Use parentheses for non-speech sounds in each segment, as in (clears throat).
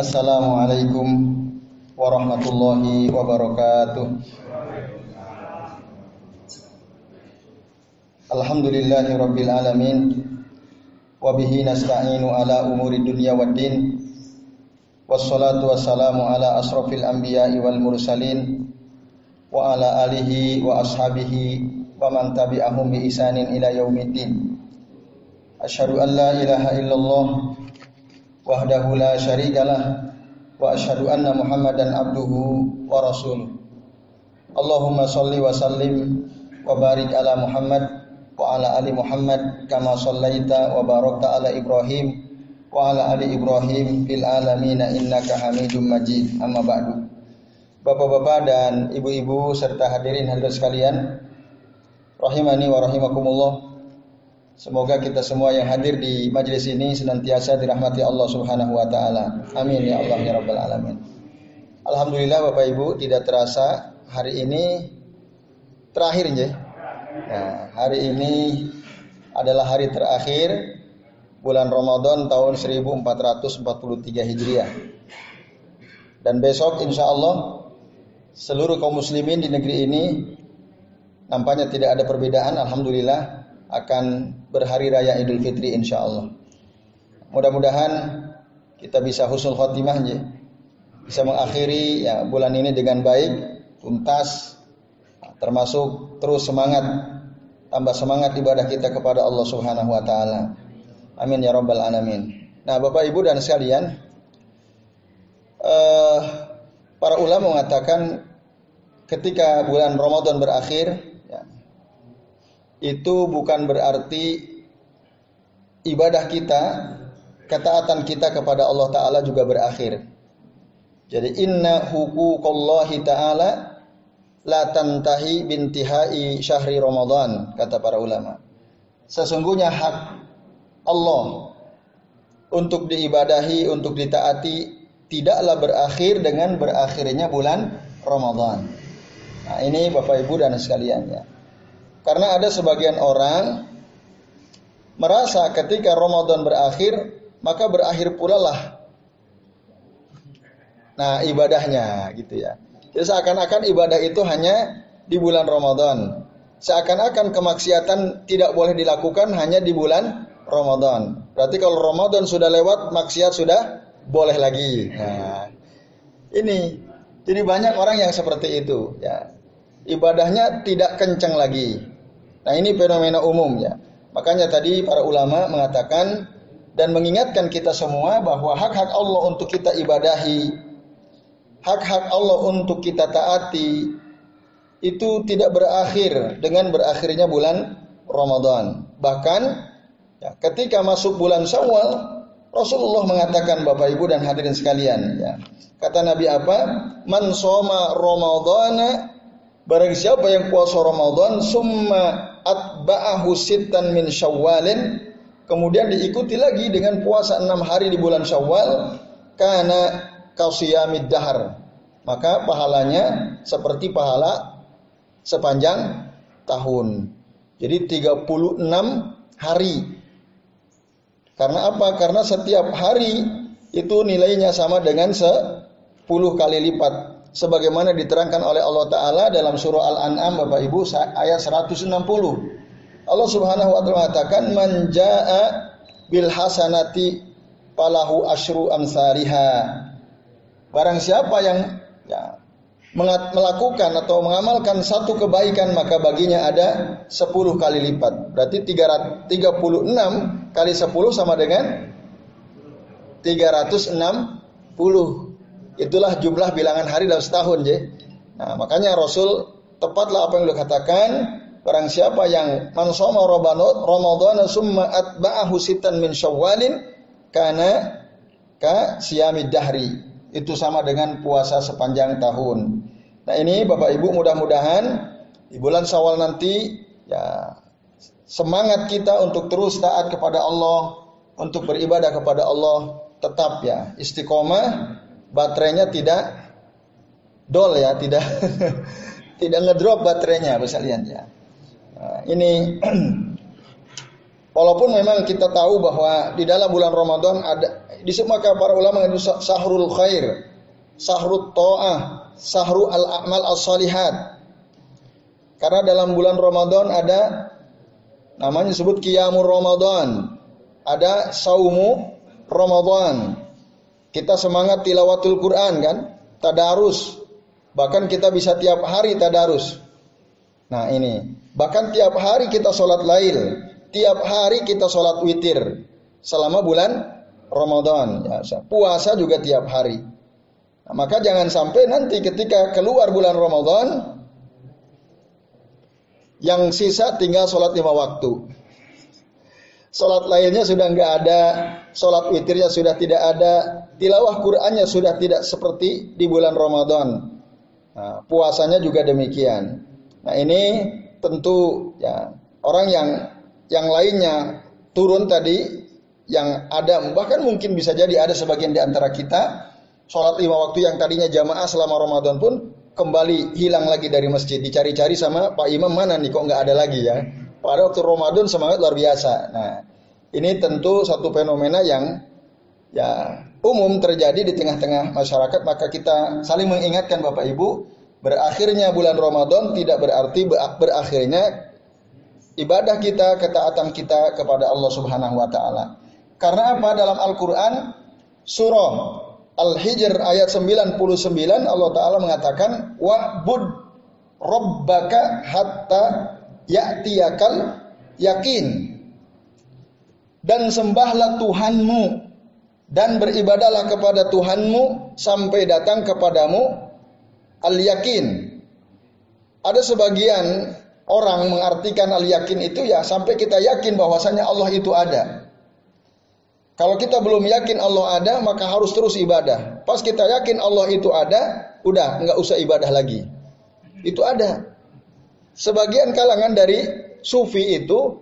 Assalamualaikum warahmatullahi wabarakatuh. Alhamdulillahi rabbil alamin. Wa bihi nasta'inu ala umuri dunya waddin wassalatu wassalamu ala asrafil anbiya'i wal mursalin. Wa ala alihi wa ashabihi wa man tabi'ahum bi isanin ila yaumiddin. Asyhadu an la ilaha illallah wahdahu la syarikalah wa asyhadu anna Muhammadan abduhu wa rasuluh. Allahumma salli wa sallim wa barik ala Muhammad wa ala ali Muhammad kama sallaita wa barakta ala Ibrahim wa ala ali Ibrahim fil alamin innaka Hamidum Majid. Amma ba'du. Bapak-bapak dan ibu-ibu serta hadirin hadirat sekalian, rahimani wa rahimakumullah. Semoga kita semua yang hadir di majelis ini senantiasa dirahmati Allah Subhanahu wa taala. Amin ya Allah ya rabbal alamin. Alhamdulillah Bapak Ibu tidak terasa hari ini terakhir ya. Nah, hari ini adalah hari terakhir bulan Ramadan tahun 1443 Hijriah. Dan besok insya Allah seluruh kaum muslimin di negeri ini nampaknya tidak ada perbedaan Alhamdulillah akan berhari raya Idul Fitri insya Allah. Mudah-mudahan kita bisa husnul khotimah. Bisa mengakhiri ya bulan ini dengan baik, tuntas, termasuk terus semangat, tambah semangat ibadah kita kepada Allah Subhanahu wa taala. Amin ya rabbal alamin. Nah, Bapak Ibu dan sekalian, uh, para ulama mengatakan ketika bulan Ramadan berakhir, itu bukan berarti ibadah kita, ketaatan kita kepada Allah Ta'ala juga berakhir. Jadi inna hukukullahi ta'ala la tantahi bintihai syahri Ramadan, kata para ulama. Sesungguhnya hak Allah untuk diibadahi, untuk ditaati tidaklah berakhir dengan berakhirnya bulan Ramadan. Nah, ini Bapak Ibu dan sekalian ya. Karena ada sebagian orang merasa ketika Ramadan berakhir, maka berakhir pula lah nah ibadahnya gitu ya. Jadi seakan-akan ibadah itu hanya di bulan Ramadan. Seakan-akan kemaksiatan tidak boleh dilakukan hanya di bulan Ramadan. Berarti kalau Ramadan sudah lewat, maksiat sudah boleh lagi. Nah, ini jadi banyak orang yang seperti itu ya. Ibadahnya tidak kencang lagi. Nah ini fenomena umum ya. Makanya tadi para ulama mengatakan dan mengingatkan kita semua bahwa hak-hak Allah untuk kita ibadahi, hak-hak Allah untuk kita taati itu tidak berakhir dengan berakhirnya bulan Ramadan. Bahkan ya, ketika masuk bulan Syawal, Rasulullah mengatakan Bapak Ibu dan hadirin sekalian ya. Kata Nabi apa? Man soma Ramadana Barang siapa yang puasa Ramadan summa atba'ahu sittan min syawalin kemudian diikuti lagi dengan puasa enam hari di bulan syawal karena kausiyamid dahar. Maka pahalanya seperti pahala sepanjang tahun. Jadi 36 hari. Karena apa? karena setiap hari itu nilainya sama dengan 10 kali lipat sebagaimana diterangkan oleh Allah taala dalam surah Al-An'am Bapak Ibu ayat 160. Allah Subhanahu wa taala mengatakan man jaa bil hasanati falahu asyru amsariha. Barang siapa yang ya, melakukan atau mengamalkan satu kebaikan maka baginya ada 10 kali lipat. Berarti 336 kali 10 sama dengan 360 Itulah jumlah bilangan hari dalam setahun, je. Nah, makanya Rasul tepatlah apa yang beliau katakan, barang siapa yang mansoma Ramadan summa atba'ahu sitan min syawalin kana ka siamid dahri. Itu sama dengan puasa sepanjang tahun. Nah, ini Bapak Ibu mudah-mudahan di bulan Syawal nanti ya semangat kita untuk terus taat kepada Allah, untuk beribadah kepada Allah tetap ya istiqomah baterainya tidak dol ya, tidak (laughs) tidak ngedrop baterainya lihat ya. Nah, ini (clears throat) walaupun memang kita tahu bahwa di dalam bulan Ramadan ada disebut maka para ulama itu sahrul khair, sahrul ta'ah, sahrul al-a'mal as-salihat. Karena dalam bulan Ramadan ada namanya disebut qiyamul Ramadan. Ada saumu Ramadan. Kita semangat tilawatul Quran kan? Tadarus. Bahkan kita bisa tiap hari tadarus. Nah ini. Bahkan tiap hari kita sholat lail. Tiap hari kita sholat witir. Selama bulan Ramadan. Ya, puasa juga tiap hari. Nah, maka jangan sampai nanti ketika keluar bulan Ramadan, yang sisa tinggal sholat lima waktu. Sholat lainnya sudah nggak ada, sholat witirnya sudah tidak ada, tilawah Qur'annya sudah tidak seperti di bulan Ramadan. Nah, puasanya juga demikian. Nah ini tentu ya orang yang yang lainnya turun tadi yang ada bahkan mungkin bisa jadi ada sebagian di antara kita sholat lima waktu yang tadinya jamaah selama Ramadan pun kembali hilang lagi dari masjid dicari-cari sama Pak Imam mana nih kok nggak ada lagi ya pada waktu Ramadan semangat luar biasa. Nah ini tentu satu fenomena yang ya umum terjadi di tengah-tengah masyarakat. Maka kita saling mengingatkan Bapak Ibu berakhirnya bulan Ramadan tidak berarti berakhirnya ibadah kita ketaatan kita kepada Allah Subhanahu wa taala. Karena apa? Dalam Al-Quran surah Al-Hijr ayat 99 Allah Ta'ala mengatakan Wa'bud Rabbaka hatta ya'tiyakal yakin Dan sembahlah Tuhanmu Dan beribadalah kepada Tuhanmu Sampai datang kepadamu Al-yakin Ada sebagian orang mengartikan al-yakin itu ya sampai kita yakin bahwasanya Allah itu ada. Kalau kita belum yakin Allah ada, maka harus terus ibadah. Pas kita yakin Allah itu ada, udah nggak usah ibadah lagi. Itu ada. Sebagian kalangan dari sufi itu,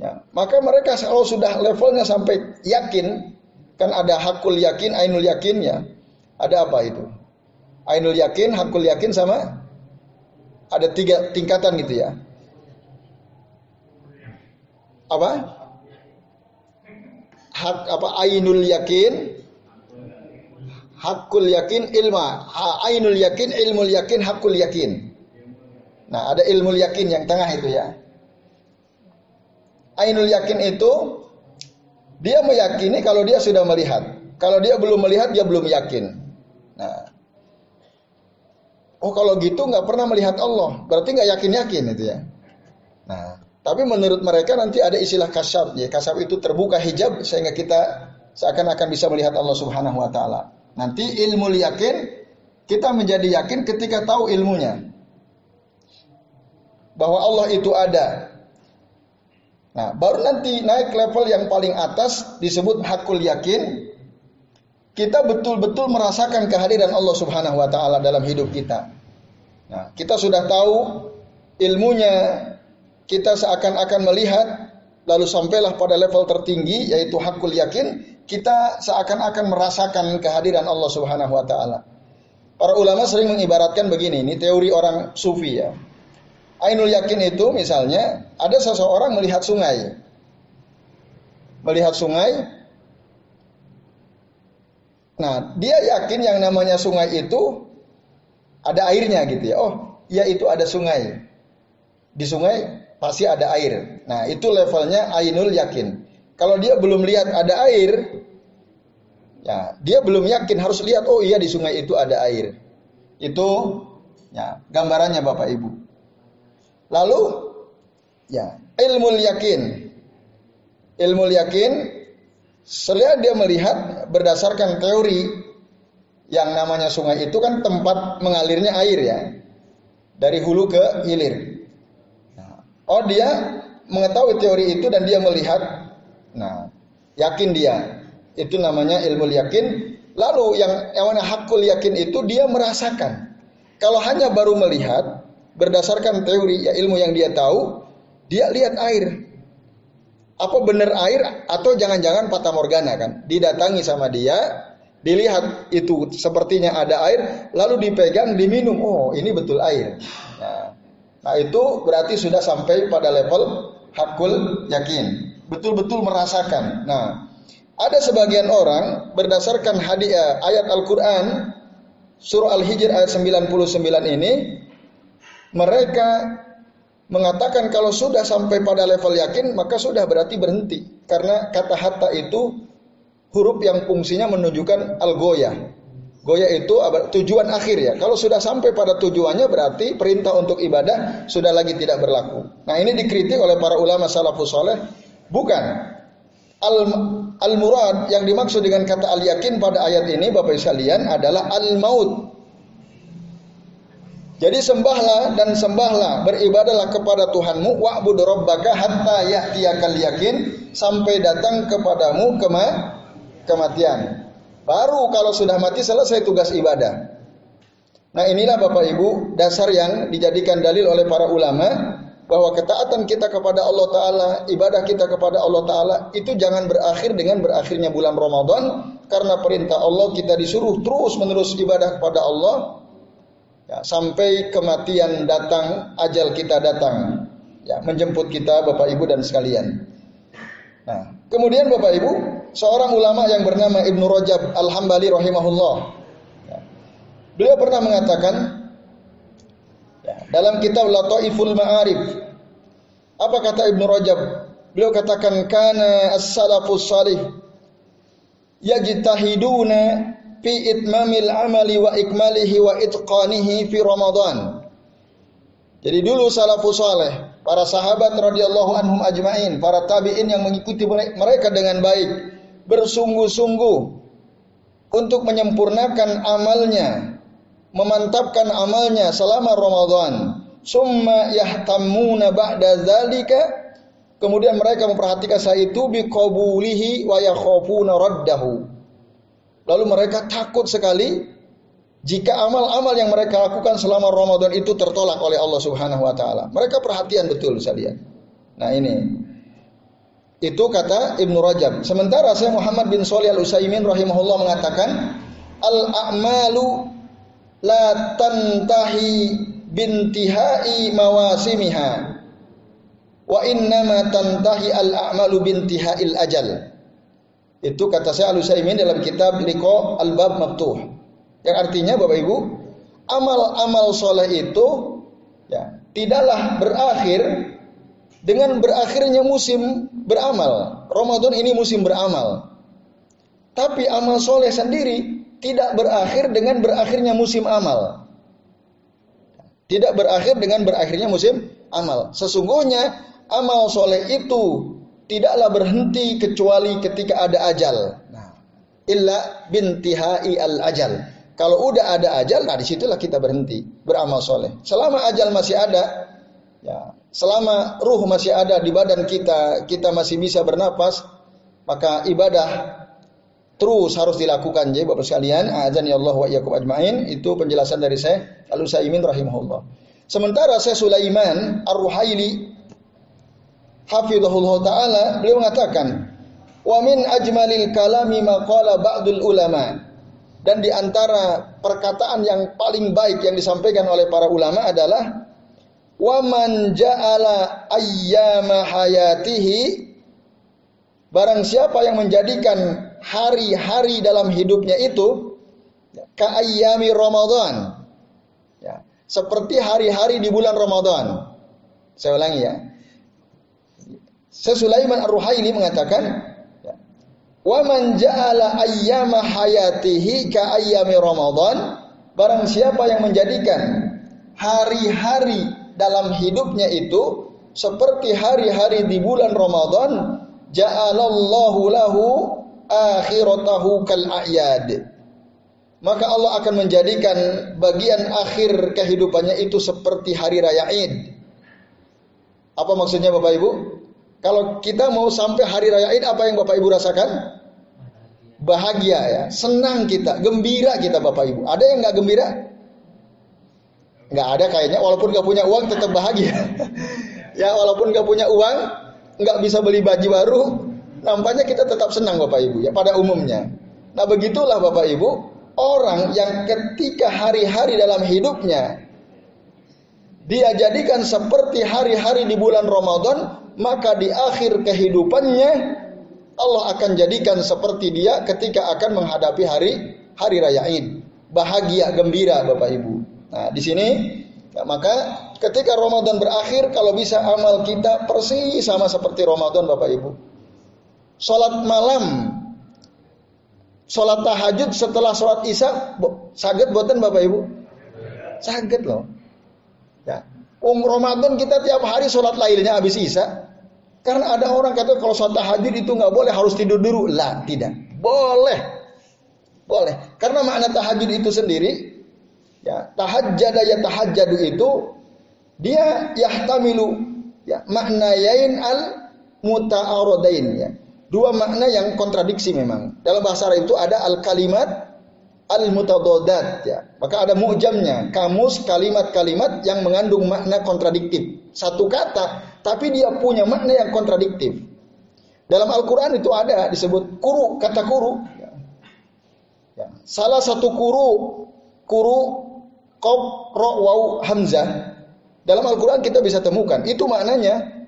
ya, maka mereka kalau sudah levelnya sampai yakin, kan ada hakul yakin, ainul yakin ya. Ada apa itu? Ainul yakin, hakul yakin sama ada tiga tingkatan gitu ya. Apa? hak apa ainul yakin hakul yakin ilma ainul yakin ilmul yakin hakul yakin nah ada ilmu yakin yang tengah itu ya. Ainul yakin itu dia meyakini kalau dia sudah melihat. Kalau dia belum melihat dia belum yakin. Nah. Oh kalau gitu nggak pernah melihat Allah. Berarti nggak yakin yakin itu ya. Nah tapi menurut mereka nanti ada istilah kasab, ya kasab itu terbuka hijab sehingga kita seakan-akan bisa melihat Allah Subhanahu Wa Taala. Nanti ilmu yakin kita menjadi yakin ketika tahu ilmunya bahwa Allah itu ada. Nah, baru nanti naik level yang paling atas disebut hakul yakin. Kita betul-betul merasakan kehadiran Allah Subhanahu wa taala dalam hidup kita. Nah, kita sudah tahu ilmunya, kita seakan-akan melihat lalu sampailah pada level tertinggi yaitu hakul yakin, kita seakan-akan merasakan kehadiran Allah Subhanahu wa taala. Para ulama sering mengibaratkan begini, ini teori orang sufi ya. Ainul yakin itu misalnya ada seseorang melihat sungai. Melihat sungai. Nah, dia yakin yang namanya sungai itu ada airnya gitu ya. Oh, ya itu ada sungai. Di sungai pasti ada air. Nah, itu levelnya ainul yakin. Kalau dia belum lihat ada air, ya, dia belum yakin harus lihat oh iya di sungai itu ada air. Itu ya, gambarannya Bapak Ibu. Lalu ya, ilmu yakin. Ilmu yakin setelah dia melihat berdasarkan teori yang namanya sungai itu kan tempat mengalirnya air ya. Dari hulu ke hilir. Oh dia mengetahui teori itu dan dia melihat, nah yakin dia. Itu namanya ilmu yakin. Lalu yang yang hakul yakin itu dia merasakan. Kalau hanya baru melihat berdasarkan teori ya ilmu yang dia tahu, dia lihat air. Apa benar air atau jangan-jangan patah morgana kan? Didatangi sama dia, dilihat itu sepertinya ada air, lalu dipegang, diminum. Oh, ini betul air. Nah, Nah itu berarti sudah sampai pada level hakul yakin. Betul-betul merasakan. Nah Ada sebagian orang berdasarkan hadiah ayat Al-Qur'an surah Al-Hijr ayat 99 ini mereka mengatakan kalau sudah sampai pada level yakin maka sudah berarti berhenti karena kata hatta itu huruf yang fungsinya menunjukkan al-goya. Goya itu tujuan akhir ya. Kalau sudah sampai pada tujuannya berarti perintah untuk ibadah sudah lagi tidak berlaku. Nah ini dikritik oleh para ulama salafus soleh. Bukan. Al, al murad yang dimaksud dengan kata al yakin pada ayat ini Bapak sekalian adalah al maut. Jadi sembahlah dan sembahlah beribadahlah kepada Tuhanmu wa'bud rabbaka hatta ya'tiyakal yakin sampai datang kepadamu kema kematian. Baru kalau sudah mati selesai tugas ibadah. Nah inilah Bapak Ibu dasar yang dijadikan dalil oleh para ulama bahwa ketaatan kita kepada Allah Ta'ala, ibadah kita kepada Allah Ta'ala itu jangan berakhir dengan berakhirnya bulan Ramadan karena perintah Allah kita disuruh terus menerus ibadah kepada Allah ya, sampai kematian datang, ajal kita datang ya, menjemput kita Bapak Ibu dan sekalian. Nah, kemudian Bapak Ibu seorang ulama yang bernama Ibnu Rajab Al-Hambali rahimahullah. Ya. Beliau pernah mengatakan ya, dalam kitab Lataiful Ma'arif. Apa kata Ibnu Rajab? Beliau katakan kana as-salafus salih yajtahiduna fi itmamil amali wa ikmalihi wa itqanihi fi Ramadan. Jadi dulu salafus saleh, para sahabat radhiyallahu anhum ajmain, para tabi'in yang mengikuti mereka dengan baik, bersungguh-sungguh untuk menyempurnakan amalnya, memantapkan amalnya selama Ramadan. Summa yahtamuna ba'da zalika kemudian mereka memperhatikan saya itu biqabulihi wa yakhafuna raddahu. Lalu mereka takut sekali jika amal-amal yang mereka lakukan selama Ramadan itu tertolak oleh Allah Subhanahu wa taala. Mereka perhatian betul saya lihat. Nah, ini itu kata Ibnu Rajab. Sementara saya Muhammad bin Shalih Al Utsaimin rahimahullah mengatakan al a'malu la tantahi bintihai mawasimiha wa innama tantahi al a'malu bintihail ajal. Itu kata saya Al Utsaimin dalam kitab Liqa Al Bab Maftuh. Yang artinya Bapak Ibu, amal-amal soleh itu ya, tidaklah berakhir dengan berakhirnya musim beramal. Ramadan ini musim beramal. Tapi amal soleh sendiri tidak berakhir dengan berakhirnya musim amal. Tidak berakhir dengan berakhirnya musim amal. Sesungguhnya amal soleh itu tidaklah berhenti kecuali ketika ada ajal. Nah, illa bintihai al ajal. Kalau udah ada ajal, nah di situlah kita berhenti beramal soleh. Selama ajal masih ada, ya selama ruh masih ada di badan kita, kita masih bisa bernapas, maka ibadah terus harus dilakukan. Jadi Bapak sekalian, azan ya Allah wa iyyakum ajmain, itu penjelasan dari saya Al-Utsaimin rahimahullah. Sementara saya Sulaiman Ar-Ruhaili hafizahullah taala beliau mengatakan wa min ajmalil kalami maqala ba'dul ulama dan di antara perkataan yang paling baik yang disampaikan oleh para ulama adalah Wa man ja'ala ayyama hayatihi Barang siapa yang menjadikan hari-hari dalam hidupnya itu ka ayyami Ramadan. Ya, seperti hari-hari di bulan Ramadan. Saya ulangi ya. Sesulaiman Ar-Ruhaili mengatakan, "Wa man ja'ala ayyama hayatihi ka ayyami Ramadan." Barang siapa yang menjadikan hari-hari dalam hidupnya itu seperti hari-hari di bulan Ramadan ja'alallahu lahu akhiratahu kal a'yad maka Allah akan menjadikan bagian akhir kehidupannya itu seperti hari raya Id. Apa maksudnya Bapak Ibu? Kalau kita mau sampai hari raya Id apa yang Bapak Ibu rasakan? Bahagia ya, senang kita, gembira kita Bapak Ibu. Ada yang nggak gembira? nggak ada kayaknya walaupun nggak punya uang tetap bahagia (laughs) ya walaupun nggak punya uang nggak bisa beli baju baru nampaknya kita tetap senang bapak ibu ya pada umumnya nah begitulah bapak ibu orang yang ketika hari-hari dalam hidupnya dia jadikan seperti hari-hari di bulan Ramadan maka di akhir kehidupannya Allah akan jadikan seperti dia ketika akan menghadapi hari hari raya Id. Bahagia, gembira Bapak Ibu. Nah, di sini ya, maka ketika Ramadan berakhir kalau bisa amal kita persis sama seperti Ramadan Bapak Ibu. Salat malam Salat tahajud setelah salat Isya saged buatan Bapak Ibu? Saged loh. Ya. Um Ramadan kita tiap hari sholat lailnya habis Isya. Karena ada orang kata kalau sholat tahajud itu nggak boleh harus tidur dulu. Lah tidak. Boleh. Boleh. Karena makna tahajud itu sendiri ya tahajjada ya tahajjadu itu dia yahtamilu ya makna yain al muta'aradain ya. Dua makna yang kontradiksi memang. Dalam bahasa Arab itu ada al kalimat al mutadodat ya. Maka ada mu'jamnya, kamus kalimat-kalimat yang mengandung makna kontradiktif. Satu kata tapi dia punya makna yang kontradiktif. Dalam Al-Qur'an itu ada disebut kuru, kata kuru. Ya. Ya. Salah satu kuru, kuru qaf ra waw hamzah. Dalam Al-Qur'an kita bisa temukan. Itu maknanya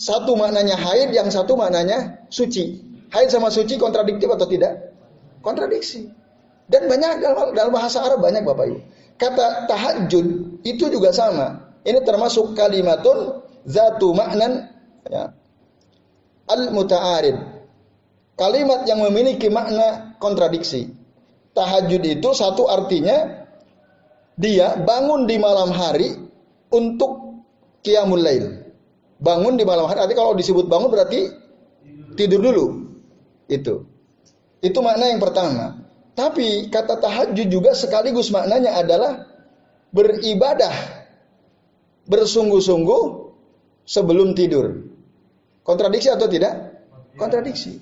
satu maknanya haid, yang satu maknanya suci. Haid sama suci kontradiktif atau tidak? Kontradiksi. Dan banyak dalam, dalam bahasa Arab banyak Bapak Ibu. Kata tahajud itu juga sama. Ini termasuk kalimatun zatu maknan ya, al muta'arid. Kalimat yang memiliki makna kontradiksi. Tahajud itu satu artinya dia bangun di malam hari untuk qiyamul lail. Bangun di malam hari. Artinya kalau disebut bangun berarti tidur dulu. Itu. Itu makna yang pertama. Tapi kata tahajud juga sekaligus maknanya adalah beribadah bersungguh-sungguh sebelum tidur. Kontradiksi atau tidak? Kontradiksi.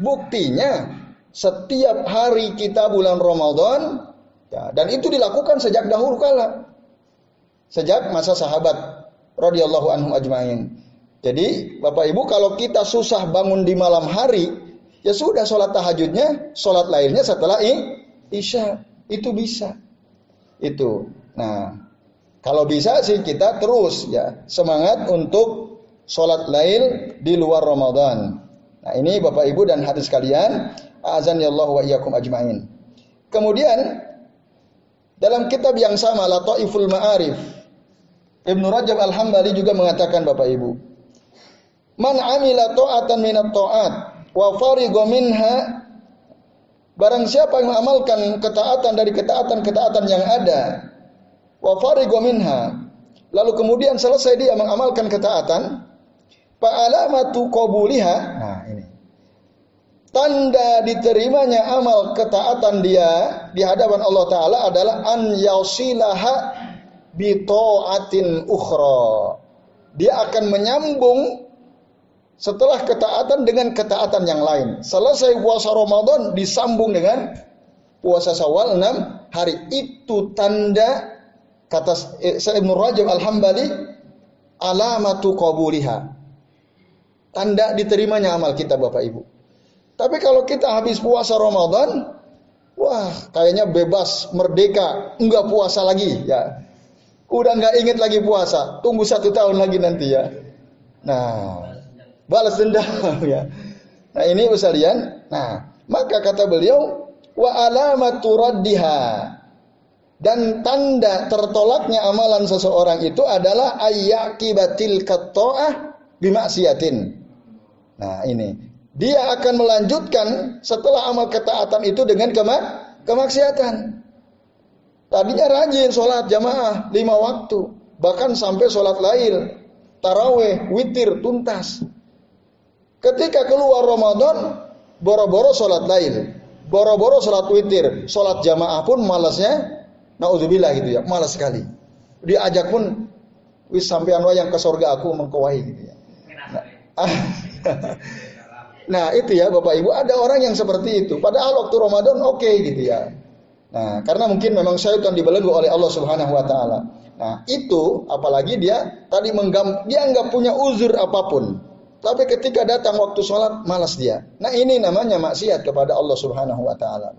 Buktinya setiap hari kita bulan Ramadan ya, dan itu dilakukan sejak dahulu kala. Sejak masa sahabat radhiyallahu anhum ajmain. Jadi Bapak Ibu kalau kita susah bangun di malam hari Ya sudah sholat tahajudnya, sholat lainnya setelah isya. Itu bisa. Itu. Nah, kalau bisa sih kita terus ya semangat untuk sholat lail di luar Ramadan. Nah ini Bapak Ibu dan hadis kalian, azan ya Allah wa iyyakum ajmain. Kemudian dalam kitab yang sama Lataiful Ma'arif Ibnu Rajab Al-Hambali juga mengatakan Bapak Ibu, Man amila ta'atan minat ta'at wa farigo minha barang siapa yang mengamalkan ketaatan dari ketaatan-ketaatan yang ada wa farigo minha lalu kemudian selesai dia mengamalkan ketaatan fa alamatu qabuliha nah ini. Tanda diterimanya amal ketaatan dia di hadapan Allah taala adalah an yausilaha bi taatin ukhra. Dia akan menyambung setelah ketaatan dengan ketaatan yang lain. Selesai puasa Ramadan disambung dengan puasa Syawal 6 hari. Itu tanda kata Ibn Rajab Al-Hambali alamatu qabuliha. Tanda diterimanya amal kita Bapak Ibu. Tapi kalau kita habis puasa Ramadan, wah kayaknya bebas, merdeka, enggak puasa lagi ya. Udah enggak inget lagi puasa, tunggu satu tahun lagi nanti ya. Nah, balas dendam (laughs) ya. Nah ini usalian. Nah maka kata beliau wa alamatu raddiha dan tanda tertolaknya amalan seseorang itu adalah ayyakibatil katoah bimaksiatin. Nah ini dia akan melanjutkan setelah amal ketaatan itu dengan kemak kemaksiatan. Tadinya rajin sholat jamaah lima waktu, bahkan sampai sholat lail, taraweh, witir, tuntas. Ketika keluar Ramadan, boro-boro sholat lain, boro-boro sholat witir, sholat jamaah pun malasnya, naudzubillah gitu ya, malas sekali. Diajak pun, wis sampai yang ke surga aku mengkawahi gitu ya. Nah, (laughs) nah itu ya Bapak Ibu, ada orang yang seperti itu. Padahal waktu Ramadan oke okay, gitu ya. Nah, karena mungkin memang syaitan dibelenggu oleh Allah Subhanahu wa taala. Nah, itu apalagi dia tadi menggam dia nggak punya uzur apa pun. Tapi ketika datang waktu sholat, malas dia. Nah ini namanya maksiat kepada Allah Subhanahu Wa Taala.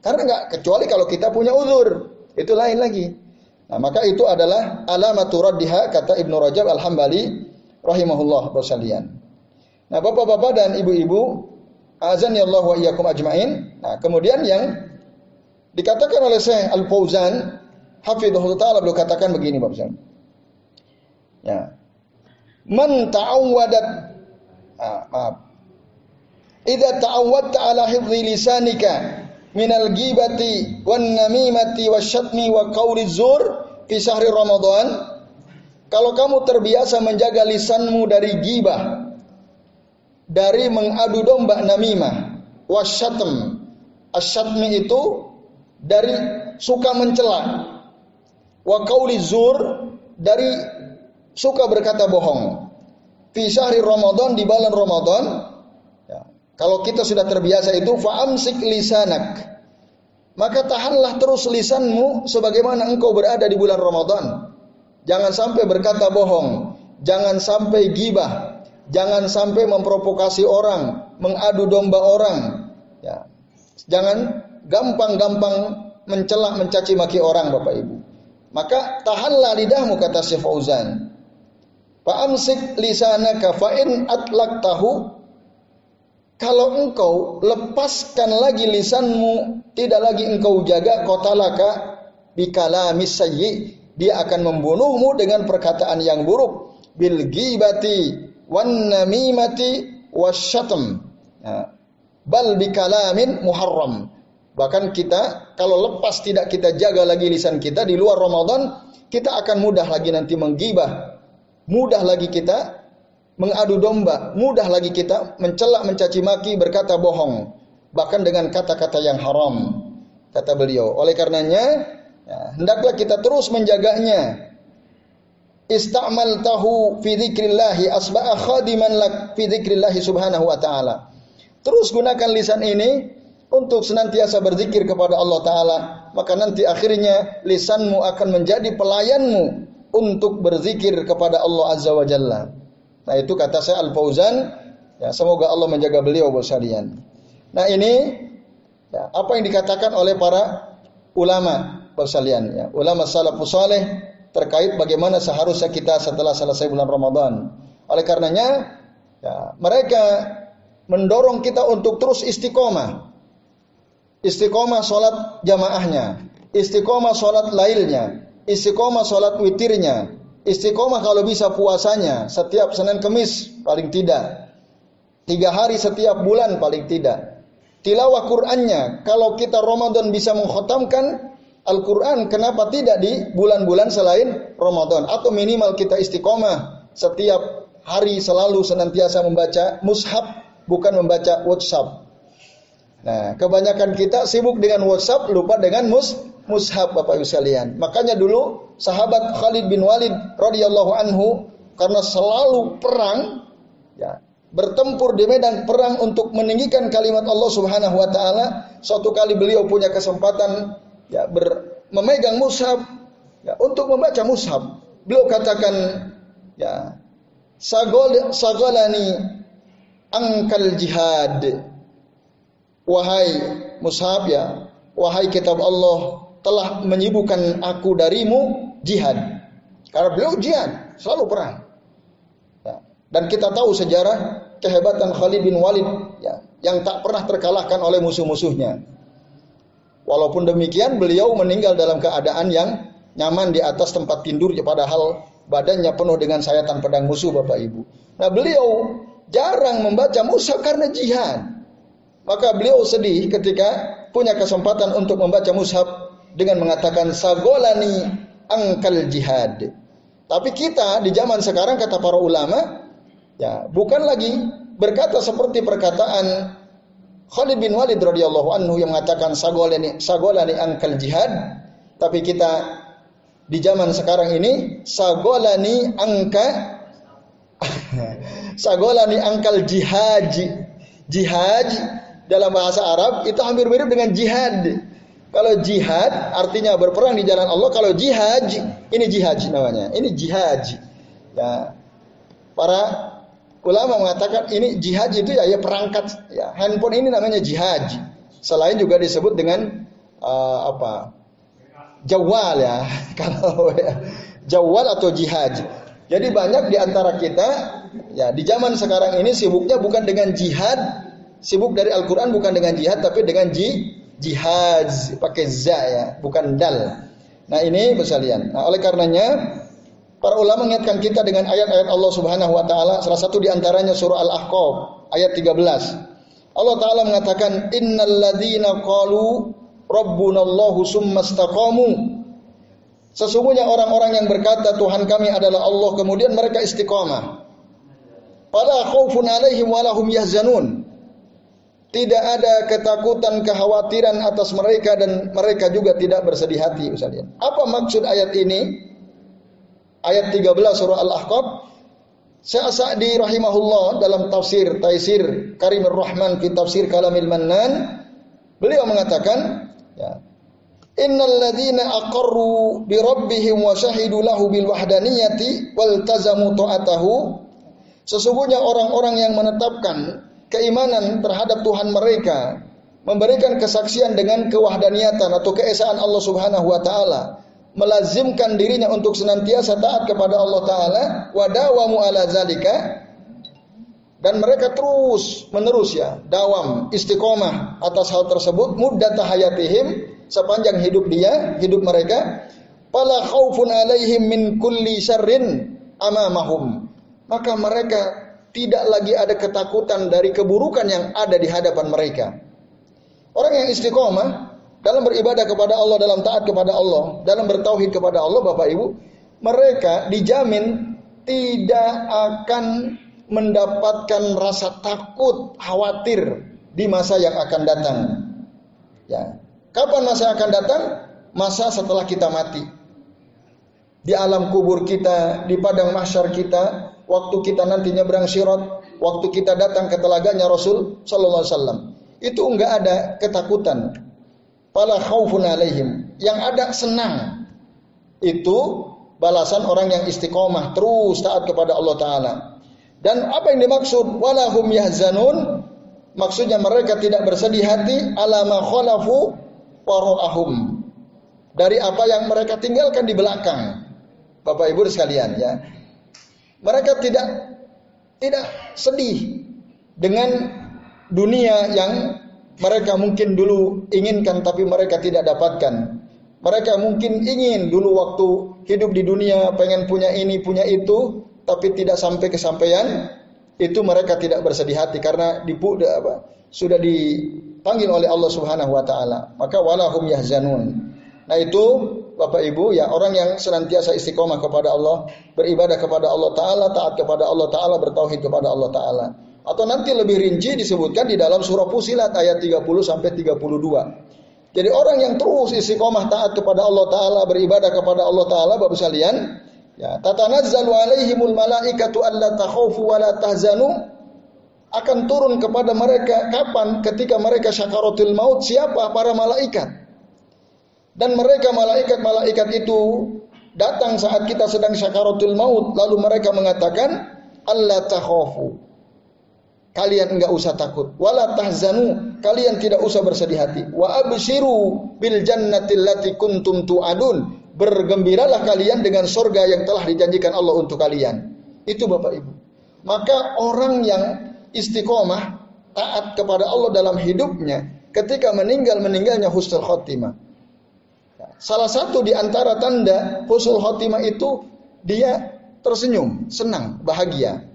Karena nggak kecuali kalau kita punya uzur, itu lain lagi. Nah maka itu adalah alamatu raddiha kata Ibnu Rajab Al Hambali rahimahullah bersalian. Nah, Bapak-bapak dan Ibu-ibu, azan ya Allah wa iyyakum ajmain. Nah, kemudian yang dikatakan oleh Syekh Al-Fauzan, hafizahullah taala beliau katakan begini Bapak Ya. Man ta'awwadat ah, maaf. Idza ta'awwadta ala hifdhi lisanika minal ghibati wan namimati wasyatmi wa qawli zur fi syahri Ramadan kalau kamu terbiasa menjaga lisanmu dari gibah dari mengadu domba namimah wasyatm asyatmi itu dari suka mencela wa qawli zur dari suka berkata bohong fi syahri Ramadan di bulan Ramadan kalau kita sudah terbiasa itu faamsik lisanak. Maka tahanlah terus lisanmu sebagaimana engkau berada di bulan Ramadan. Jangan sampai berkata bohong, jangan sampai gibah, jangan sampai memprovokasi orang, mengadu domba orang. Ya. Jangan gampang-gampang mencela, mencaci maki orang Bapak Ibu. Maka tahanlah lidahmu kata Syekh Fauzan. Fa'amsik lisanaka fa'in atlak tahu kalau engkau lepaskan lagi lisanmu, tidak lagi engkau jaga kotalaka bikala misayyi, dia akan membunuhmu dengan perkataan yang buruk. Bil ghibati wan namimati wasyatm. Ya. Bal bikalamin muharram. Bahkan kita kalau lepas tidak kita jaga lagi lisan kita di luar Ramadan, kita akan mudah lagi nanti menggibah. Mudah lagi kita mengadu domba, mudah lagi kita mencela, mencaci maki, berkata bohong, bahkan dengan kata-kata yang haram. Kata beliau. Oleh karenanya, ya, hendaklah kita terus menjaganya. Istamal tahu fi dzikrillahi asba'a khadiman lak fi dzikrillahi subhanahu wa ta'ala. Terus gunakan lisan ini untuk senantiasa berzikir kepada Allah Ta'ala. Maka nanti akhirnya lisanmu akan menjadi pelayanmu untuk berzikir kepada Allah Azza wa Jalla. Nah itu kata saya Al Fauzan. Ya, semoga Allah menjaga beliau sekalian. Nah ini ya, apa yang dikatakan oleh para ulama sekalian ya, ulama salafus saleh terkait bagaimana seharusnya kita setelah selesai bulan Ramadan. Oleh karenanya ya, mereka mendorong kita untuk terus istiqomah. Istiqomah sholat jamaahnya, istiqomah sholat lailnya, istiqomah sholat witirnya, Istiqomah kalau bisa puasanya setiap Senin Kemis paling tidak. Tiga hari setiap bulan paling tidak. Tilawah Qur'annya, kalau kita Ramadan bisa mengkhotamkan Al-Quran, kenapa tidak di bulan-bulan selain Ramadan? Atau minimal kita istiqomah setiap hari selalu senantiasa membaca mushaf, bukan membaca WhatsApp. Nah, kebanyakan kita sibuk dengan WhatsApp, lupa dengan mus mushaf Bapak Ibu sekalian. Makanya dulu sahabat Khalid bin Walid radhiyallahu anhu karena selalu perang ya, bertempur di medan perang untuk meninggikan kalimat Allah Subhanahu wa taala, suatu kali beliau punya kesempatan ya ber, memegang mushaf ya, untuk membaca mushaf. Beliau katakan ya sagol sagolani angkal jihad wahai mushab ya, wahai kitab Allah telah menyibukkan aku darimu jihad. Karena beliau jihad, selalu perang. Ya. Dan kita tahu sejarah kehebatan Khalid bin Walid ya, yang tak pernah terkalahkan oleh musuh-musuhnya. Walaupun demikian beliau meninggal dalam keadaan yang nyaman di atas tempat tidur padahal badannya penuh dengan sayatan pedang musuh Bapak Ibu. Nah beliau jarang membaca musuh karena jihad. Maka beliau sedih ketika punya kesempatan untuk membaca mushaf dengan mengatakan sagolani angkal jihad. Tapi kita di zaman sekarang kata para ulama ya bukan lagi berkata seperti perkataan Khalid bin Walid radhiyallahu anhu yang mengatakan sagolani sagolani angkal jihad, tapi kita di zaman sekarang ini sagolani angka (laughs) sagolani angkal jihad jihad dalam bahasa Arab itu hampir mirip dengan jihad. Kalau jihad artinya berperang di jalan Allah, kalau jihad ini jihad namanya. Ini jihad. Ya. Para ulama mengatakan ini jihad itu ya, ya perangkat ya. Handphone ini namanya jihad. Selain juga disebut dengan uh, apa? Jawal ya. (laughs) Kalau ya, jawal atau jihad. Jadi banyak di antara kita ya di zaman sekarang ini sibuknya bukan dengan jihad, sibuk dari Al-Qur'an bukan dengan jihad tapi dengan ji, jihad pakai za ya, bukan dal. Nah, ini pesalian. Nah, oleh karenanya para ulama mengingatkan kita dengan ayat-ayat Allah Subhanahu wa taala, salah satu di antaranya surah Al-Ahqaf ayat 13. Allah taala mengatakan innal ladzina qalu rabbunallahu summa istaqamu Sesungguhnya orang-orang yang berkata Tuhan kami adalah Allah kemudian mereka istiqamah. Fala khaufun alaihim walahum yahzanun. Tidak ada ketakutan, kekhawatiran atas mereka dan mereka juga tidak bersedih hati Ustaz. Apa maksud ayat ini? Ayat 13 surah Al-Ahqaf Syekh rahimahullah dalam tafsir Taisir Karimur Rahman fi tafsir Kalamil Mannan beliau mengatakan ya Innal ladzina aqarru bi rabbihim wa syahidu lahu bil wahdaniyati wal tazamu ta'atahu Sesungguhnya orang-orang yang menetapkan keimanan terhadap Tuhan mereka, memberikan kesaksian dengan kewahdaniatan atau keesaan Allah Subhanahu wa taala, melazimkan dirinya untuk senantiasa taat kepada Allah taala, wadawamu ala zalika dan mereka terus menerus ya, dawam, istiqomah atas hal tersebut, muddat hayatihim sepanjang hidup dia, hidup mereka, fala khaufun alaihim min kulli syarrin amamahum. Maka mereka tidak lagi ada ketakutan dari keburukan yang ada di hadapan mereka. Orang yang istiqomah dalam beribadah kepada Allah, dalam taat kepada Allah, dalam bertauhid kepada Allah, Bapak Ibu, mereka dijamin tidak akan mendapatkan rasa takut, khawatir di masa yang akan datang. Ya, Kapan masa akan datang? Masa setelah kita mati. Di alam kubur kita, di padang mahsyar kita, waktu kita nanti nyebrang sirat, waktu kita datang ke telaganya Rasul sallallahu alaihi wasallam. Itu enggak ada ketakutan. Fala khaufun alaihim. Yang ada senang. Itu balasan orang yang istiqomah terus taat kepada Allah taala. Dan apa yang dimaksud walahum yahzanun? Maksudnya mereka tidak bersedih hati alama khalafu waro'ahum dari apa yang mereka tinggalkan di belakang. Bapak Ibu sekalian ya. Mereka tidak tidak sedih dengan dunia yang mereka mungkin dulu inginkan tapi mereka tidak dapatkan. Mereka mungkin ingin dulu waktu hidup di dunia pengen punya ini, punya itu, tapi tidak sampai kesampaian. Itu mereka tidak bersedih hati karena dipu, apa, sudah dipanggil oleh Allah Subhanahu wa taala. Maka walahum yahzanun. Nah itu Bapak Ibu ya orang yang senantiasa istiqomah kepada Allah, beribadah kepada Allah taala, taat kepada Allah taala, bertauhid kepada Allah taala. Atau nanti lebih rinci disebutkan di dalam surah Fusilat ayat 30 sampai 32. Jadi orang yang terus istiqomah taat kepada Allah taala, beribadah kepada Allah taala Bapak sekalian, ya tatanazzalu alaihimul malaikatu alla takhafu wa la tahzanu akan turun kepada mereka kapan ketika mereka syakaratul maut siapa para malaikat dan mereka malaikat-malaikat itu datang saat kita sedang syakaratul maut lalu mereka mengatakan Allah takhafu. Kalian enggak usah takut. Wala tahzanu. Kalian tidak usah bersedih hati. Wa abshiru bil jannati allati kuntum tu'adun. Bergembiralah kalian dengan surga yang telah dijanjikan Allah untuk kalian. Itu Bapak Ibu. Maka orang yang istiqomah taat kepada Allah dalam hidupnya ketika meninggal meninggalnya husnul khotimah. Salah satu di antara tanda husnul khotimah itu dia tersenyum, senang, bahagia.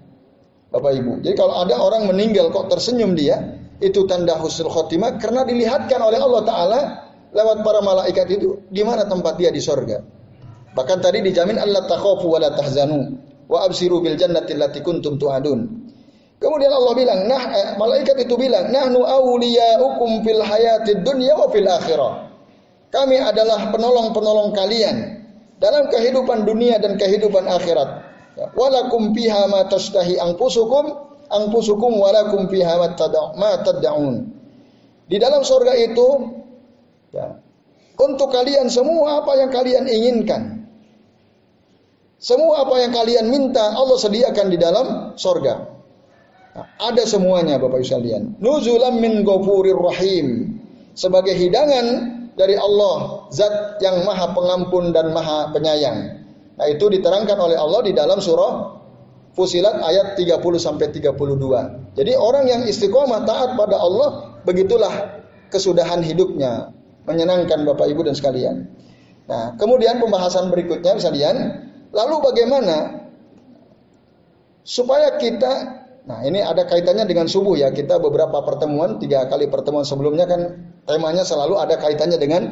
Bapak Ibu. Jadi kalau ada orang meninggal kok tersenyum dia, itu tanda husnul khotimah karena dilihatkan oleh Allah taala lewat para malaikat itu di mana tempat dia di sorga. Bahkan tadi dijamin Allah takhafu wa la tahzanu wa absiru bil jannati allati kuntum tu'adun. Kemudian Allah bilang, nah eh, malaikat itu bilang, nahnu awliyaukum fil hayatid dunya wa fil akhirah. Kami adalah penolong-penolong kalian dalam kehidupan dunia dan kehidupan akhirat. Ya, walakum fiha ma tashtahi anfusukum anfusukum walakum fiha ma tad'un. Di dalam surga itu ya, untuk kalian semua apa yang kalian inginkan. Semua apa yang kalian minta Allah sediakan di dalam surga. Ada semuanya Bapak Ibu sekalian. Nuzulam min ghafurir rahim. Sebagai hidangan dari Allah, zat yang maha pengampun dan maha penyayang. Nah, itu diterangkan oleh Allah di dalam surah Fusilat ayat 30 sampai 32. Jadi orang yang istiqomah taat pada Allah, begitulah kesudahan hidupnya, menyenangkan Bapak Ibu dan sekalian. Nah, kemudian pembahasan berikutnya sekalian, lalu bagaimana supaya kita Nah, ini ada kaitannya dengan subuh ya. Kita beberapa pertemuan, tiga kali pertemuan sebelumnya kan temanya selalu ada kaitannya dengan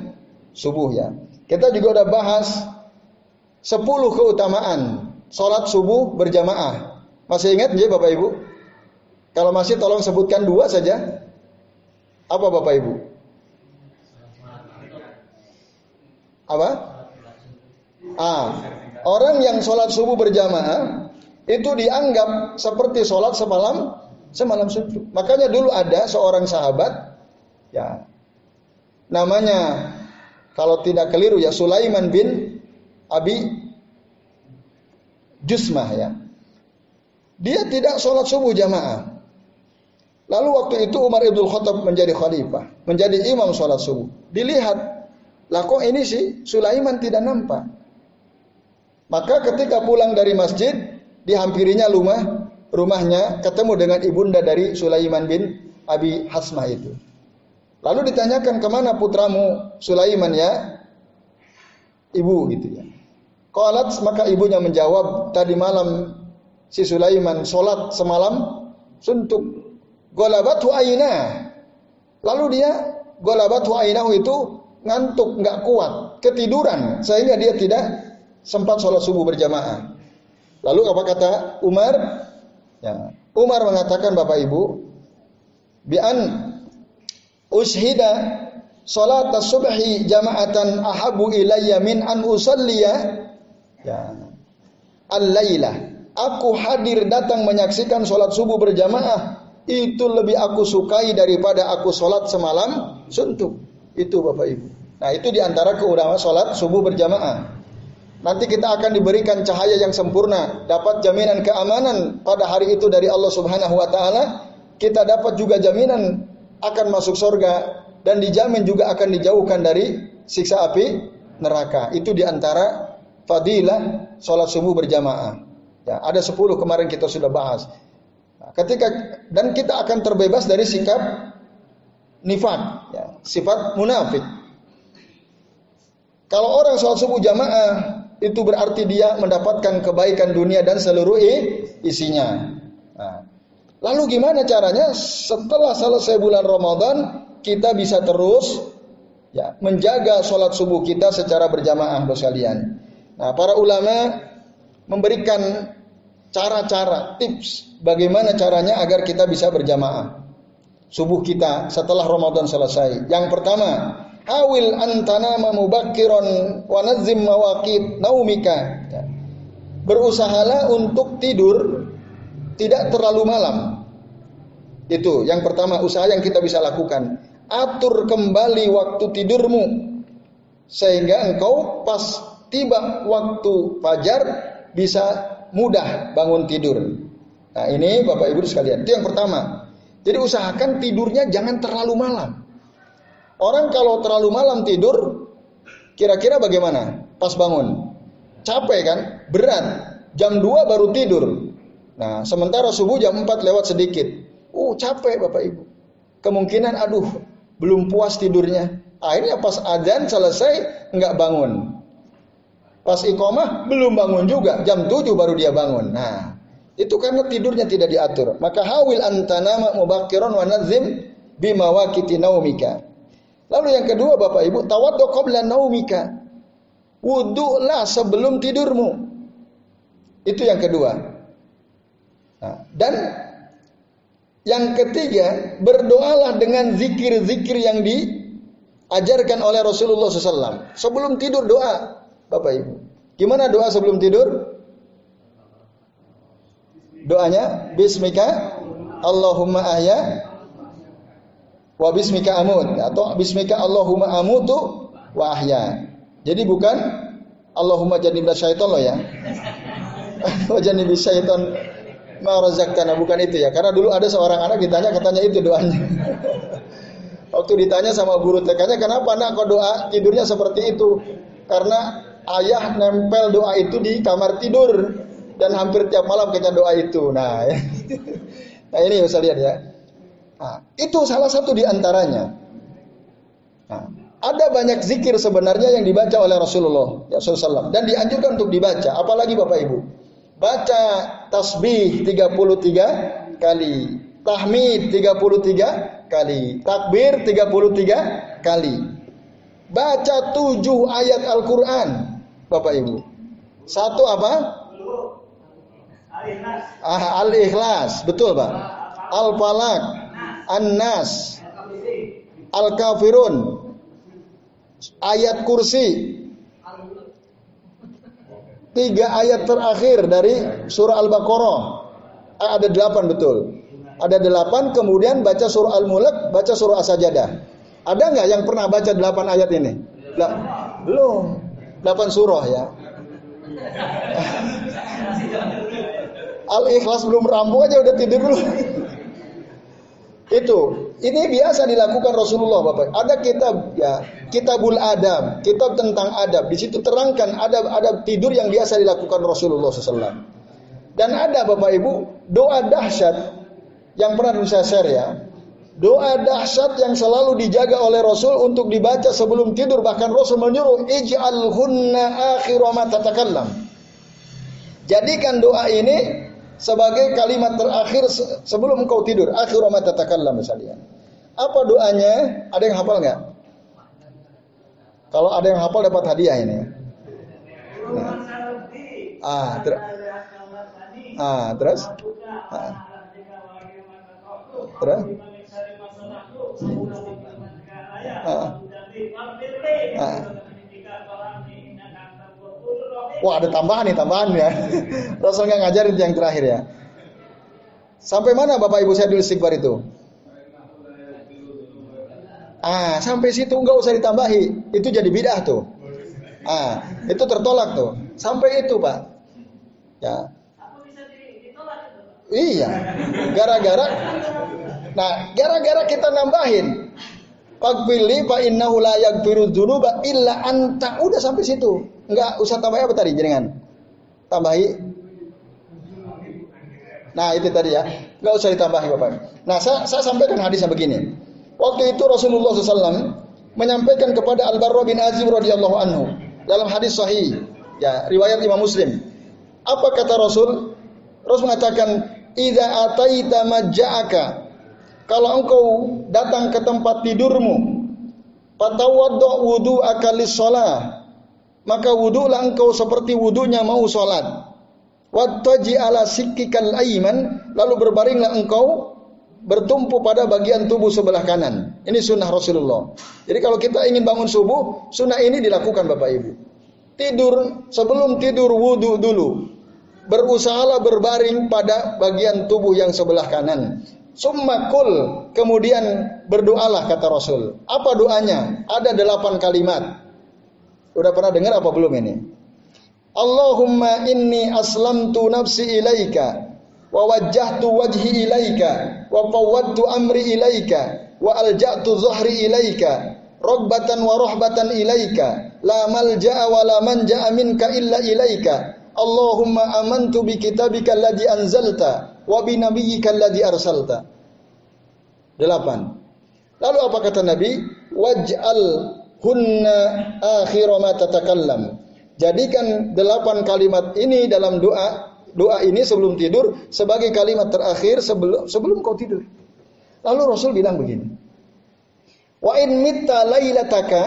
subuh ya. Kita juga udah bahas 10 keutamaan sholat subuh berjamaah. Masih ingat ya Bapak Ibu? Kalau masih tolong sebutkan dua saja. Apa Bapak Ibu? Apa? Ah, orang yang sholat subuh berjamaah itu dianggap seperti sholat semalam semalam suntuk. Makanya dulu ada seorang sahabat, ya, namanya kalau tidak keliru ya Sulaiman bin Abi Jusmah ya. Dia tidak sholat subuh jamaah. Lalu waktu itu Umar ibn Khattab menjadi khalifah, menjadi imam sholat subuh. Dilihat, lah kok ini sih Sulaiman tidak nampak. Maka ketika pulang dari masjid, dihampirinya rumah rumahnya ketemu dengan ibunda dari Sulaiman bin Abi Hasmah itu. Lalu ditanyakan ke mana putramu Sulaiman ya? Ibu gitu ya. Qalat maka ibunya menjawab, tadi malam si Sulaiman sholat semalam suntuk. Golabatu aina. Lalu dia golabatu ainahu itu ngantuk, nggak kuat, ketiduran sehingga dia tidak sempat sholat subuh berjamaah. Lalu apa kata Umar? Ya. Umar mengatakan Bapak Ibu, bi'an ushida salat subhi jama'atan ahabu ilayya min an usalliya Ya. Al-lailah. Aku hadir datang menyaksikan sholat subuh berjamaah. Itu lebih aku sukai daripada aku sholat semalam suntuk. Itu Bapak Ibu. Nah itu di antara keutamaan sholat subuh berjamaah. Nanti kita akan diberikan cahaya yang sempurna, dapat jaminan keamanan pada hari itu dari Allah Subhanahu wa taala. Kita dapat juga jaminan akan masuk surga dan dijamin juga akan dijauhkan dari siksa api neraka. Itu di antara fadilah sholat subuh berjamaah. Ya, ada sepuluh kemarin kita sudah bahas. Nah, ketika dan kita akan terbebas dari sikap nifat, ya, sifat munafik. Kalau orang sholat subuh jamaah itu berarti dia mendapatkan kebaikan dunia dan seluruh isinya. Lalu gimana caranya? Setelah selesai bulan Ramadan kita bisa terus ya menjaga sholat subuh kita secara berjamaah, bos kalian. Nah, para ulama memberikan cara-cara, tips bagaimana caranya agar kita bisa berjamaah subuh kita setelah Ramadan selesai. Yang pertama, awil antana mubakkiron wa nazim mawaqit naumika. Ya. Berusahalah untuk tidur tidak terlalu malam. Itu yang pertama usaha yang kita bisa lakukan. Atur kembali waktu tidurmu sehingga engkau pas tiba waktu fajar bisa mudah bangun tidur. Nah ini Bapak Ibu sekalian, itu yang pertama. Jadi usahakan tidurnya jangan terlalu malam. Orang kalau terlalu malam tidur, kira-kira bagaimana? Pas bangun. Capek kan? Berat. Jam 2 baru tidur. Nah, sementara subuh jam 4 lewat sedikit. Uh, capek Bapak Ibu. Kemungkinan aduh, belum puas tidurnya. Akhirnya pas adzan selesai nggak bangun. Pas iqomah belum bangun juga, jam 7 baru dia bangun. Nah, itu karena tidurnya tidak diatur. Maka hawil antanama mubakkiran wa nazim bimawakiti naumika. Lalu yang kedua Bapak Ibu, tawaddu qabla naumika. Wudu'lah sebelum tidurmu. Itu yang kedua. Nah, dan yang ketiga, berdoalah dengan zikir-zikir yang diajarkan oleh Rasulullah SAW. Sebelum tidur doa. Bapak Ibu. Gimana doa sebelum tidur? Doanya Bismika Allahumma ahya wa bismika amut atau bismika Allahumma amutu wa ahya. Jadi bukan Allahumma janib syaitan loh ya. (laughs) wa janib syaitan ma bukan itu ya. Karena dulu ada seorang anak ditanya katanya itu doanya. (laughs) Waktu ditanya sama guru TK-nya, kenapa anak kok doa tidurnya seperti itu? Karena ayah nempel doa itu di kamar tidur dan hampir tiap malam kayaknya doa itu. Nah, (laughs) nah ini bisa lihat ya. Nah, itu salah satu di antaranya. Nah, ada banyak zikir sebenarnya yang dibaca oleh Rasulullah SAW dan dianjurkan untuk dibaca. Apalagi Bapak Ibu, baca tasbih 33 kali, tahmid 33 kali, takbir 33 kali. Baca tujuh ayat Al-Quran, Bapak Ibu. Satu apa? Ah, Al-Ikhlas, betul Pak. Al-Falak, An-Nas, Al-Kafirun, ayat kursi. Tiga ayat terakhir dari surah Al-Baqarah. Ah, ada delapan betul. Ada delapan, kemudian baca surah Al-Mulk, baca surah As-Sajadah. Ada nggak yang pernah baca delapan ayat ini? Belum. Delapan surah ya. (laughs) Al-Ikhlas belum rampung aja udah tidur dulu. Itu, ini biasa dilakukan Rasulullah Bapak. Ada kitab ya, Kitabul Adab, kitab tentang adab. Di situ terangkan ada ada tidur yang biasa dilakukan Rasulullah SAW. Dan ada Bapak Ibu doa dahsyat yang pernah saya share ya. Doa dahsyat yang selalu dijaga oleh Rasul untuk dibaca sebelum tidur bahkan Rasul menyuruh ij'al hunna akhiru ma tatakallam. Jadikan doa ini sebagai kalimat terakhir sebelum engkau tidur. Akhiru ma tatakallam misalnya. Apa doanya? Ada yang hafal nggak? Kalau ada yang hafal dapat hadiah ini. Nah. Ah, ter ah, terus? Ah. Terus? Ah. Ah. Wah ada tambahan nih tambahan ya. (laughs) Rasul nggak ngajarin yang terakhir ya. Sampai mana Bapak Ibu saya dulu istighfar itu? Ah, sampai situ nggak usah ditambahi. Itu jadi bidah tuh. Ah, itu tertolak tuh. Sampai itu, Pak. Ya. Iya. Gara-gara Nah, gara-gara kita nambahin Fakfirli fa innahu la yaghfiru dzunuba illa anta. Udah sampai situ. Enggak usah tambah apa tadi jenengan? Tambahi. Nah, itu tadi ya. Enggak usah ditambahi Bapak. Nah, saya, saya sampaikan hadisnya begini. Waktu itu Rasulullah SAW menyampaikan kepada Al-Barra bin Azim radhiyallahu anhu dalam hadis sahih ya riwayat Imam Muslim. Apa kata Rasul? Rasul mengatakan, "Idza ataita majja'aka" Kalau engkau datang ke tempat tidurmu, patawaddo wudu akalis sholat, maka wudulah engkau seperti wudunya mau sholat. Wattaji ala sikkikal aiman, lalu berbaringlah engkau bertumpu pada bagian tubuh sebelah kanan. Ini sunnah Rasulullah. Jadi kalau kita ingin bangun subuh, sunnah ini dilakukan Bapak Ibu. Tidur, sebelum tidur wudhu dulu. Berusahalah berbaring pada bagian tubuh yang sebelah kanan. Summa kul, kemudian berdoalah kata Rasul. Apa doanya? Ada delapan kalimat. Udah pernah dengar apa belum ini? Allahumma inni aslamtu nafsi ilaika wa wajjahtu wajhi ilaika wa fawwadtu amri ilaika wa alja'tu zuhri ilaika ragbatan wa rahbatan ilaika la malja'a wa la manja'a minka illa ilaika Allahumma amantu bi kitabika alladhi anzalta wa bi nabiyyika alladhi arsalta. Delapan. Lalu apa kata Nabi? Waj'al hunna akhir ma tatakallam. Jadikan delapan kalimat ini dalam doa doa ini sebelum tidur sebagai kalimat terakhir sebelum sebelum kau tidur. Lalu Rasul bilang begini. Wa in mitta lailataka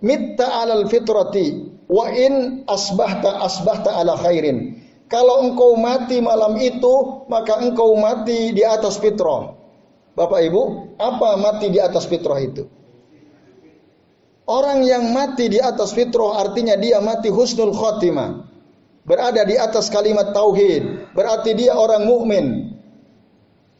mitta alal fitrati wa in asbahta asbahta ala khairin. Kalau engkau mati malam itu, maka engkau mati di atas fitrah. Bapak Ibu, apa mati di atas fitrah itu? Orang yang mati di atas fitrah artinya dia mati husnul khotimah. Berada di atas kalimat tauhid, berarti dia orang mukmin.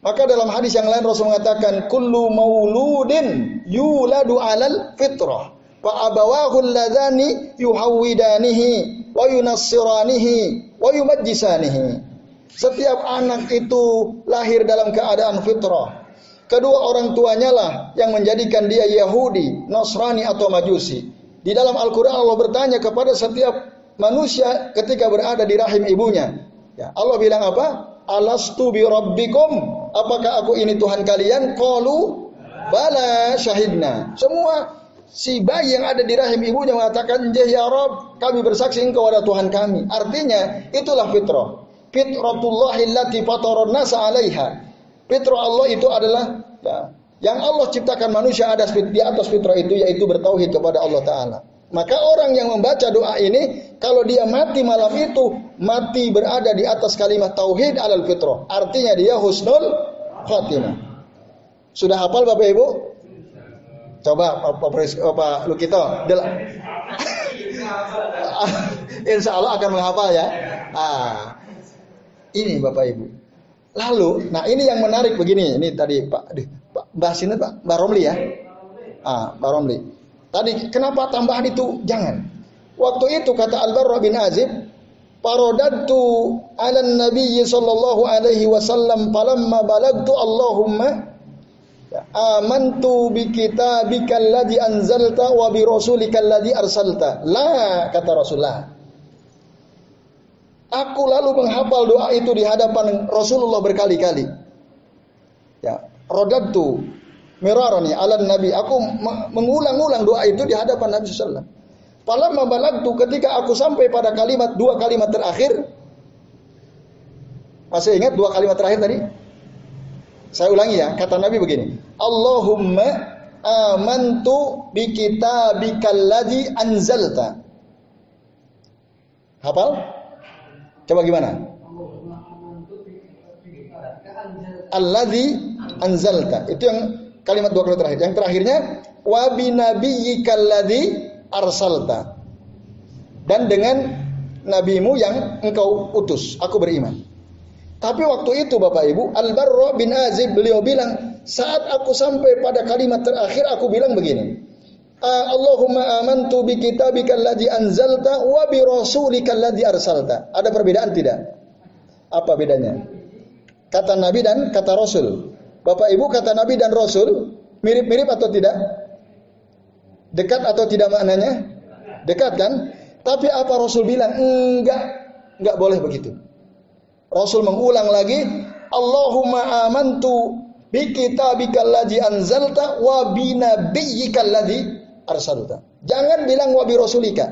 Maka dalam hadis yang lain Rasul mengatakan kullu mauludin yuladu alal fitrah wa abawahu alladhani yuhawwidanihi wa yunassiranihi wa yumajjisanihi. Setiap anak itu lahir dalam keadaan fitrah. Kedua orang tuanya lah yang menjadikan dia Yahudi, Nasrani atau Majusi. Di dalam Al-Quran Allah bertanya kepada setiap manusia ketika berada di rahim ibunya. Ya, Allah bilang apa? Alastu bi rabbikum? Apakah aku ini Tuhan kalian? Qalu bala syahidna. Semua si bayi yang ada di rahim ibunya mengatakan, "Ya Rabb, kami bersaksi engkau adalah Tuhan kami." Artinya, itulah fitrah. Fitratullahi allati nasa 'alaiha. Fitrah Allah itu adalah ya, yang Allah ciptakan manusia ada di atas fitrah itu yaitu bertauhid kepada Allah taala. Maka orang yang membaca doa ini kalau dia mati malam itu mati berada di atas kalimat tauhid alal fitrah. Artinya dia husnul khatimah. Sudah hafal Bapak Ibu? Coba Pak Pak Lukito. (laughs) Insya Allah akan menghafal ya. Ah, ini Bapak Ibu. Lalu, nah ini yang menarik begini. Ini tadi Pak, aduh, Pak Mbah Sinat Pak, Mbah Romli ya. Ah, Mbah Romli. Tadi kenapa tambahan itu? Jangan. Waktu itu kata Al-Barra bin Azib, Parodatu ala Nabi sallallahu alaihi wasallam falamma balagtu Allahumma amantu bi kitabika alladhi anzalta wa bi rasulika alladhi arsalta. La kata Rasulullah. Aku lalu menghafal doa itu di hadapan Rasulullah berkali-kali. Ya, rodatu mirarani ala nabi. Aku mengulang-ulang doa itu di hadapan Nabi sallallahu Falamma balagtu ketika aku sampai pada kalimat dua kalimat terakhir masih ingat dua kalimat terakhir tadi? Saya ulangi ya, kata Nabi begini. Allahumma amantu bi kitabikal anzalta. Hafal? Coba gimana? Alladzi anzalta. Itu yang kalimat dua kalimat terakhir. Yang terakhirnya wa bi nabiyyikal ladzi arsalta. Dan dengan nabimu yang engkau utus, aku beriman. Tapi waktu itu Bapak Ibu, Al-Barra bin Azib beliau bilang, saat aku sampai pada kalimat terakhir aku bilang begini. Allahumma amantu bi kitabika alladhi anzalta wa bi rasulika alladhi arsalta. Ada perbedaan tidak? Apa bedanya? Kata Nabi dan kata Rasul. Bapak Ibu kata Nabi dan Rasul mirip-mirip atau tidak? Dekat atau tidak maknanya? Dekat kan? Tapi apa Rasul bilang? Enggak, enggak boleh begitu. Rasul mengulang lagi, Allahumma amantu bi kitabikal ladzi anzalta wa bi nabiyyikal ladzi arsalta. Jangan bilang wa bi rasulika.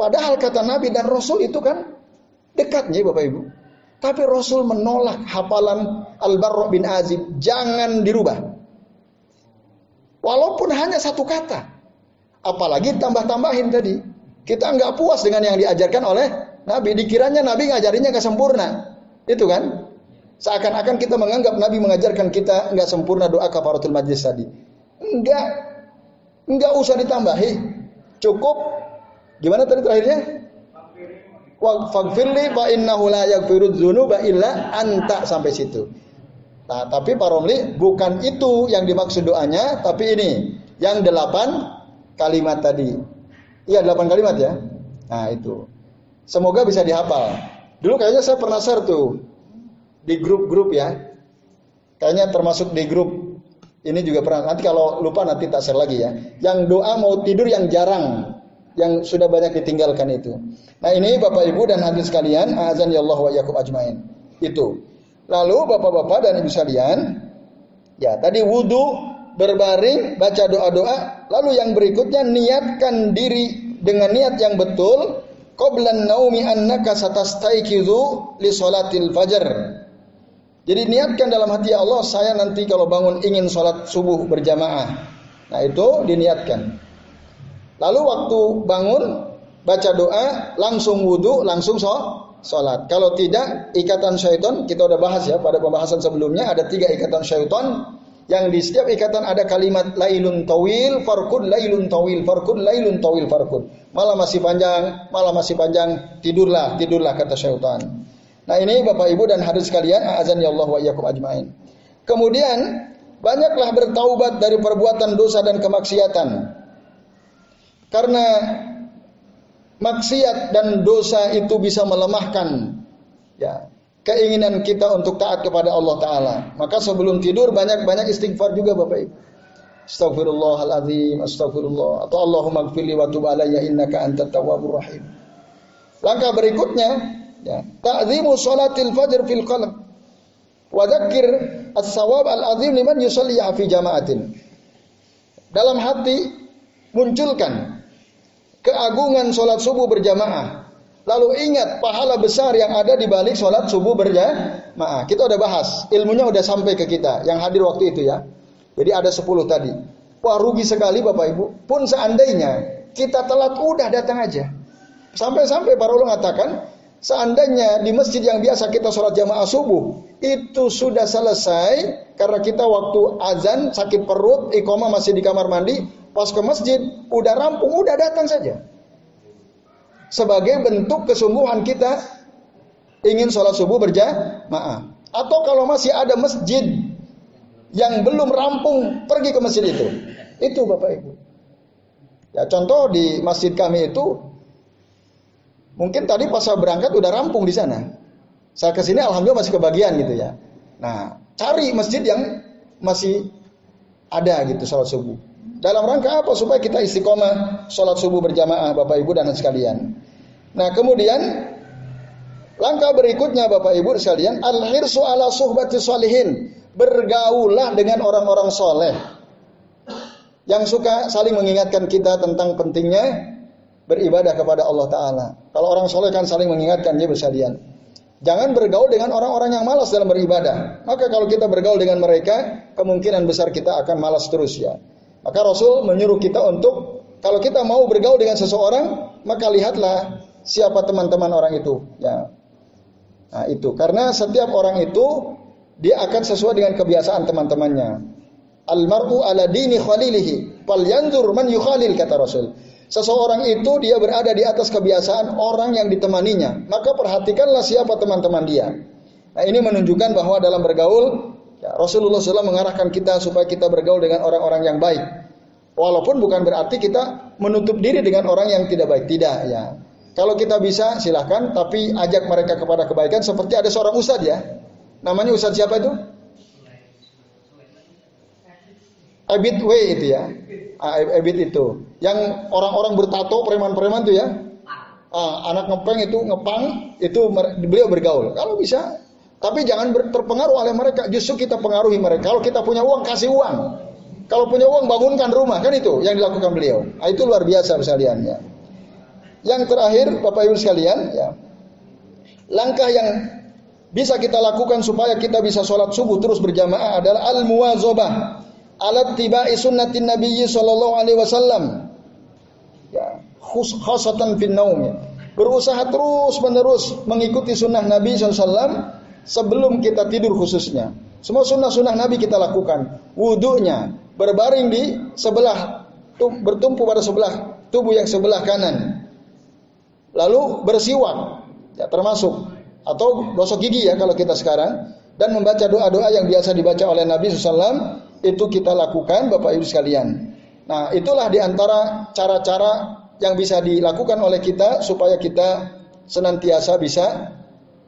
Padahal kata Nabi dan Rasul itu kan dekatnya Bapak Ibu. Tapi Rasul menolak hafalan Al-Barra bin Azib. Jangan dirubah. Walaupun hanya satu kata. Apalagi tambah-tambahin tadi. Kita nggak puas dengan yang diajarkan oleh Nabi. Dikiranya Nabi ngajarinya nggak sempurna. Itu kan? Seakan-akan kita menganggap Nabi mengajarkan kita nggak sempurna doa kafaratul majlis tadi. Enggak. Enggak usah ditambahi. Cukup. Gimana tadi terakhirnya? Fagfirli fa innahu la yaghfiru dzunuba illa anta sampai situ. Nah, tapi Pak Romli bukan itu yang dimaksud doanya, tapi ini yang delapan kalimat tadi. Iya delapan kalimat ya. Nah itu. Semoga bisa dihafal. Dulu kayaknya saya pernah share tuh di grup-grup ya. Kayaknya termasuk di grup ini juga pernah. Nanti kalau lupa nanti tak share lagi ya. Yang doa mau tidur yang jarang, yang sudah banyak ditinggalkan itu. Nah ini Bapak Ibu dan hadirin sekalian, azan ya Allah wa yakum ajmain. Itu. Lalu Bapak-bapak dan Ibu sekalian, ya tadi wudhu berbaring baca doa-doa, lalu yang berikutnya niatkan diri dengan niat yang betul qablan naumi annaka satastaiqizu li salatil fajar. Jadi niatkan dalam hati Allah, saya nanti kalau bangun ingin sholat subuh berjamaah. Nah itu diniatkan. Lalu waktu bangun, baca doa, langsung wudhu, langsung sholat. Kalau tidak, ikatan syaitan, kita udah bahas ya pada pembahasan sebelumnya, ada tiga ikatan syaitan yang di setiap ikatan ada kalimat lailun tawil farkun lailun tawil farkun lailun tawil farkun malam masih panjang malam masih panjang tidurlah tidurlah kata syaitan nah ini Bapak Ibu dan hadis sekalian azan ya Allah wa iyyakum ajmain kemudian banyaklah bertaubat dari perbuatan dosa dan kemaksiatan karena maksiat dan dosa itu bisa melemahkan ya keinginan kita untuk taat kepada Allah Ta'ala. Maka sebelum tidur banyak-banyak istighfar juga Bapak Ibu. Astagfirullahaladzim, astagfirullah. Atau Allahumma gfirli wa tub alayya innaka antat tawwabur rahim. Langkah berikutnya, ya, ta'zimu salatil fajr fil qalb. Wa dzakir as-sawab al-azim liman yusalli fi jama'atin. Dalam hati munculkan keagungan sholat subuh berjamaah. Lalu ingat pahala besar yang ada di balik sholat subuh berjamaah. Kita udah bahas, ilmunya udah sampai ke kita yang hadir waktu itu ya. Jadi ada 10 tadi. Wah rugi sekali Bapak Ibu. Pun seandainya kita telat udah datang aja. Sampai-sampai para ulama mengatakan seandainya di masjid yang biasa kita sholat jamaah subuh itu sudah selesai karena kita waktu azan sakit perut, iqomah masih di kamar mandi, pas ke masjid udah rampung, udah datang saja. Sebagai bentuk kesungguhan kita ingin sholat subuh berjamaah. Atau kalau masih ada masjid yang belum rampung pergi ke masjid itu. Itu Bapak Ibu. Ya contoh di masjid kami itu mungkin tadi pas saya berangkat udah rampung di sana. Saya ke sini alhamdulillah masih kebagian gitu ya. Nah, cari masjid yang masih ada gitu sholat subuh. Dalam rangka apa? Supaya kita istiqomah sholat subuh berjamaah Bapak Ibu dan sekalian. Nah kemudian langkah berikutnya Bapak Ibu sekalian al-hirsu ala suhbati salihin bergaulah dengan orang-orang soleh yang suka saling mengingatkan kita tentang pentingnya beribadah kepada Allah Ta'ala. Kalau orang soleh kan saling mengingatkan dia bersalian. Jangan bergaul dengan orang-orang yang malas dalam beribadah. Maka kalau kita bergaul dengan mereka, kemungkinan besar kita akan malas terus ya. Maka Rasul menyuruh kita untuk kalau kita mau bergaul dengan seseorang, maka lihatlah siapa teman-teman orang itu. Ya. Nah, itu karena setiap orang itu dia akan sesuai dengan kebiasaan teman-temannya. Almaru ala dini khalilihi, man yukhalil kata Rasul. Seseorang itu dia berada di atas kebiasaan orang yang ditemaninya. Maka perhatikanlah siapa teman-teman dia. Nah ini menunjukkan bahwa dalam bergaul ya, Rasulullah SAW mengarahkan kita supaya kita bergaul dengan orang-orang yang baik. Walaupun bukan berarti kita menutup diri dengan orang yang tidak baik. Tidak ya. Kalau kita bisa silahkan, tapi ajak mereka kepada kebaikan seperti ada seorang ustadz ya. Namanya ustadz siapa itu? Ebit W itu ya. Ah, Ebit itu. Yang orang-orang bertato preman-preman itu ya. Ah, anak ngepeng itu ngepang itu beliau bergaul. Kalau bisa, tapi jangan terpengaruh oleh mereka. Justru kita pengaruhi mereka. Kalau kita punya uang kasih uang. Kalau punya uang bangunkan rumah kan itu yang dilakukan beliau. Nah, itu luar biasa sekalian ya. Yang terakhir Bapak Ibu sekalian ya. Langkah yang bisa kita lakukan supaya kita bisa sholat subuh terus berjamaah adalah al muwazobah alat tibai sunnatin nabiyyi sallallahu alaihi wasallam. Ya, khosatan fin naum ya. Berusaha terus menerus mengikuti sunnah Nabi SAW sebelum kita tidur khususnya. Semua sunnah-sunnah Nabi kita lakukan. Wudhunya berbaring di sebelah bertumpu pada sebelah tubuh yang sebelah kanan. Lalu bersiwak ya termasuk atau gosok gigi ya kalau kita sekarang dan membaca doa-doa yang biasa dibaca oleh Nabi SAW itu kita lakukan Bapak Ibu sekalian. Nah, itulah di antara cara-cara yang bisa dilakukan oleh kita supaya kita senantiasa bisa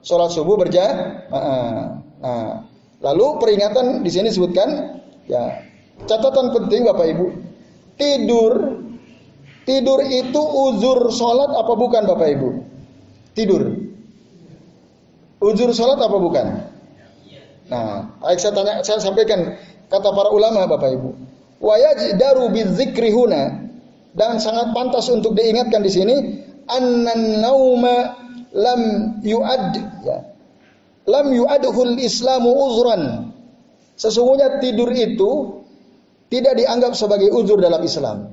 sholat subuh berjamaah. Nah, lalu peringatan di sini disebutkan ya catatan penting Bapak Ibu tidur tidur itu uzur sholat apa bukan Bapak Ibu? Tidur. Uzur sholat apa bukan? Nah, saya tanya, saya sampaikan Kata para ulama Bapak Ibu. Wa yajdaru bidzikri huna dan sangat pantas untuk diingatkan di sini annan nauma lam yuad ya. Lam yuadhul islamu uzran. Sesungguhnya tidur itu tidak dianggap sebagai uzur dalam Islam.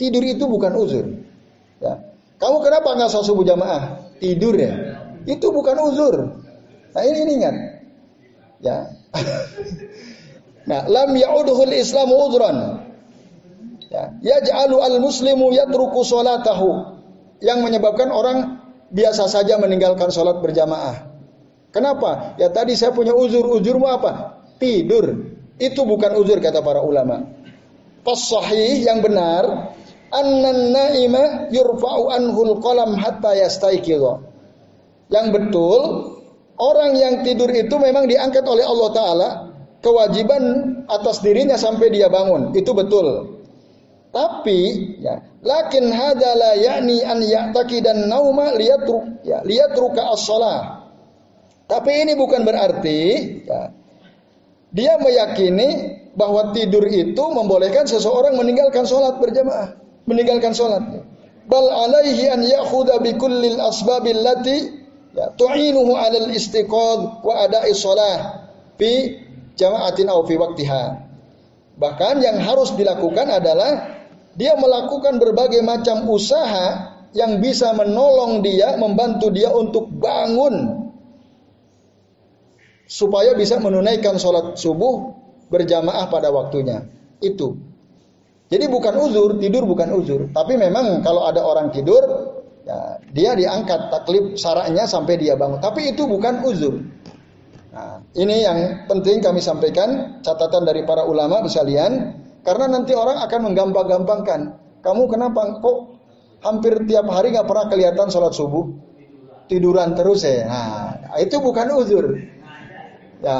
Tidur itu bukan uzur. Ya. Kamu kenapa nggak sholat subuh jamaah? Tidur ya. Itu bukan uzur. Nah ini, ini ingat. Ya. Nah, lam ya'udhul Islamu udhran. Ya, yaj'alu al-muslimu yatruku salatahu. Yang menyebabkan orang biasa saja meninggalkan sholat berjamaah. Kenapa? Ya tadi saya punya uzur. Uzurmu apa? Tidur. Itu bukan uzur kata para ulama. Pas sahih yang benar, annan naima yurfa'u anhul qalam hatta yastaiqidha. Yang betul, Orang yang tidur itu memang diangkat oleh Allah Ta'ala kewajiban atas dirinya sampai dia bangun. Itu betul. Tapi ya, lakin hada la yakni an dan nauma liyatru ya, liyatruka as-shalah. Tapi ini bukan berarti ya, dia meyakini bahwa tidur itu membolehkan seseorang meninggalkan sholat berjamaah, meninggalkan sholat. Bal alaihi an ya'khudha bi kullil asbabil lati ya, tu'inuhu 'alal istiqad wa ada'i shalah fi jama'atin aw fi waqtiha. Bahkan yang harus dilakukan adalah dia melakukan berbagai macam usaha yang bisa menolong dia, membantu dia untuk bangun supaya bisa menunaikan sholat subuh berjamaah pada waktunya. Itu. Jadi bukan uzur, tidur bukan uzur. Tapi memang kalau ada orang tidur, ya, dia diangkat taklif saraknya sampai dia bangun. Tapi itu bukan uzur. Nah, ini yang penting kami sampaikan catatan dari para ulama sekalian karena nanti orang akan menggampang-gampangkan. Kamu kenapa kok hampir tiap hari nggak pernah kelihatan sholat subuh? Tiduran terus ya. Nah, itu bukan uzur. Ya,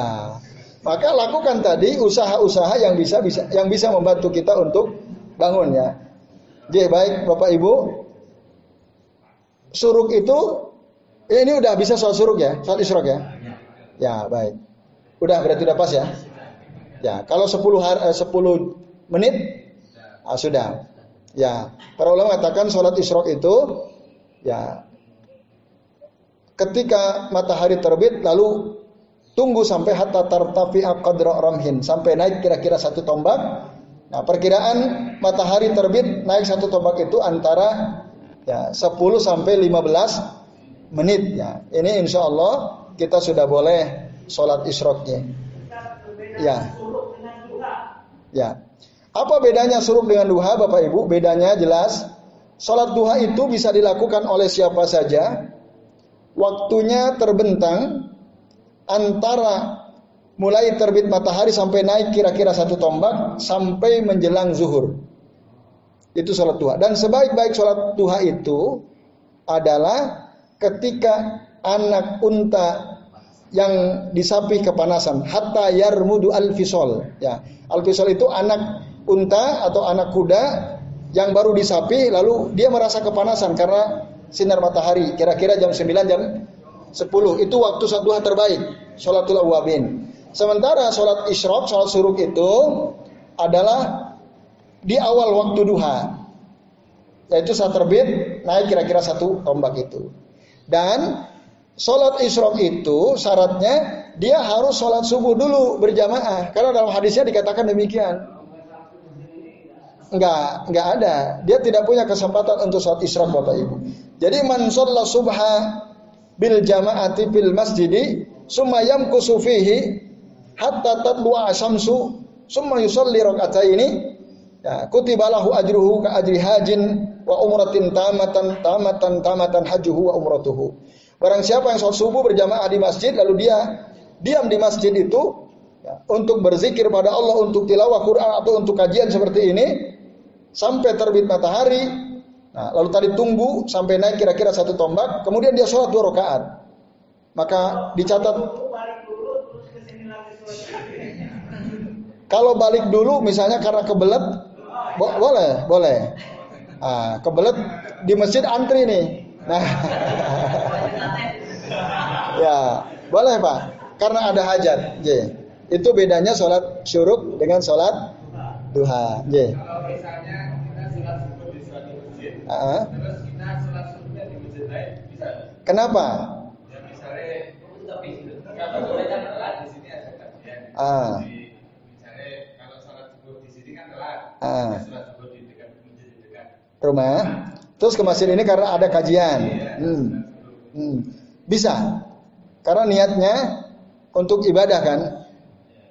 maka lakukan tadi usaha-usaha yang bisa bisa yang bisa membantu kita untuk bangun ya. Jadi baik Bapak Ibu. Suruk itu ini udah bisa soal suruk ya, soal isrok ya. Ya, baik. Udah berarti udah pas ya. Ya, kalau 10 hari eh, 10 menit ah, sudah. Ya, para ulama mengatakan sholat isyrok itu ya ketika matahari terbit lalu tunggu sampai hatta tartafi qadra ramhin sampai naik kira-kira satu tombak. Nah, perkiraan matahari terbit naik satu tombak itu antara ya 10 sampai 15 menit ya. Ini insya Allah kita sudah boleh sholat isyroknya. Ya. Ya. Apa bedanya suruk dengan duha Bapak Ibu? Bedanya jelas. Sholat duha itu bisa dilakukan oleh siapa saja. Waktunya terbentang antara mulai terbit matahari sampai naik kira-kira satu tombak sampai menjelang zuhur. Itu sholat duha. Dan sebaik-baik sholat duha itu adalah ketika anak unta yang disapi kepanasan. Hatta yarmudu al-fisol. Ya. Al-fisol itu anak unta atau anak kuda yang baru disapi lalu dia merasa kepanasan karena sinar matahari. Kira-kira jam 9 jam 10 itu waktu saat duha terbaik sholatul awabin sementara sholat isyrok sholat suruk itu adalah di awal waktu duha yaitu saat terbit naik kira-kira satu tombak itu dan sholat isyrok itu syaratnya dia harus sholat subuh dulu berjamaah karena dalam hadisnya dikatakan demikian Enggak, enggak ada. Dia tidak punya kesempatan untuk sholat isyraq Bapak Ibu. Jadi man shalla subha bil jama'ati fil masjidi summa yamkusu fihi hatta tatlu asamsu summa yusalli rak'ataini ya kutiba lahu ajruhu ka ajri hajin wa umratin tamatan tamatan tamatan hajuhu wa umratuhu. Barang siapa yang sholat subuh berjamaah di masjid lalu dia diam di masjid itu ya, untuk berzikir pada Allah untuk tilawah Quran atau untuk kajian seperti ini sampai terbit matahari. Nah, lalu tadi tunggu sampai naik kira-kira satu tombak, kemudian dia sholat dua rakaat. Maka dicatat. Kalau balik dulu misalnya karena kebelet, bo boleh, boleh. Ah, kebelet di masjid antri nih. Nah, (laughs) ya boleh pak, karena ada hajat. J. Itu bedanya sholat syuruk dengan sholat duha. J. Bisa? Kenapa? Ah. Ah. Sholat subuh di dekat masjid di dekat rumah. Terus ke masjid ini karena ada kajian. Iya, hmm. Hmm. Bisa. Karena niatnya untuk ibadah kan.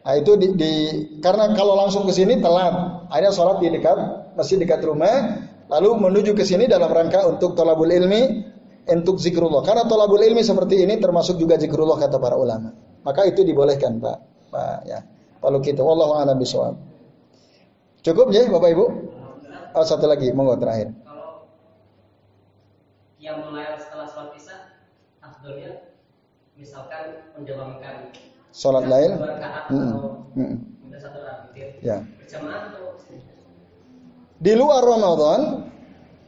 Nah, itu di, di karena kalau langsung ke sini telat. Akhirnya sholat di dekat masjid dekat rumah lalu menuju ke sini dalam rangka untuk tolabul ilmi, untuk zikrullah. Karena tolabul ilmi seperti ini termasuk juga zikrullah kata para ulama. Maka itu dibolehkan, Pak. Pak ya. Kalau kita wallahu a'lam bishawab. Cukup ya, Bapak Ibu? Oh, satu lagi, monggo terakhir. Kalau yang mulai setelah sholat isya, afdolnya misalkan menjalankan sholat lain, satu rakaat ya. berjamaah atau Di luar Ramadan,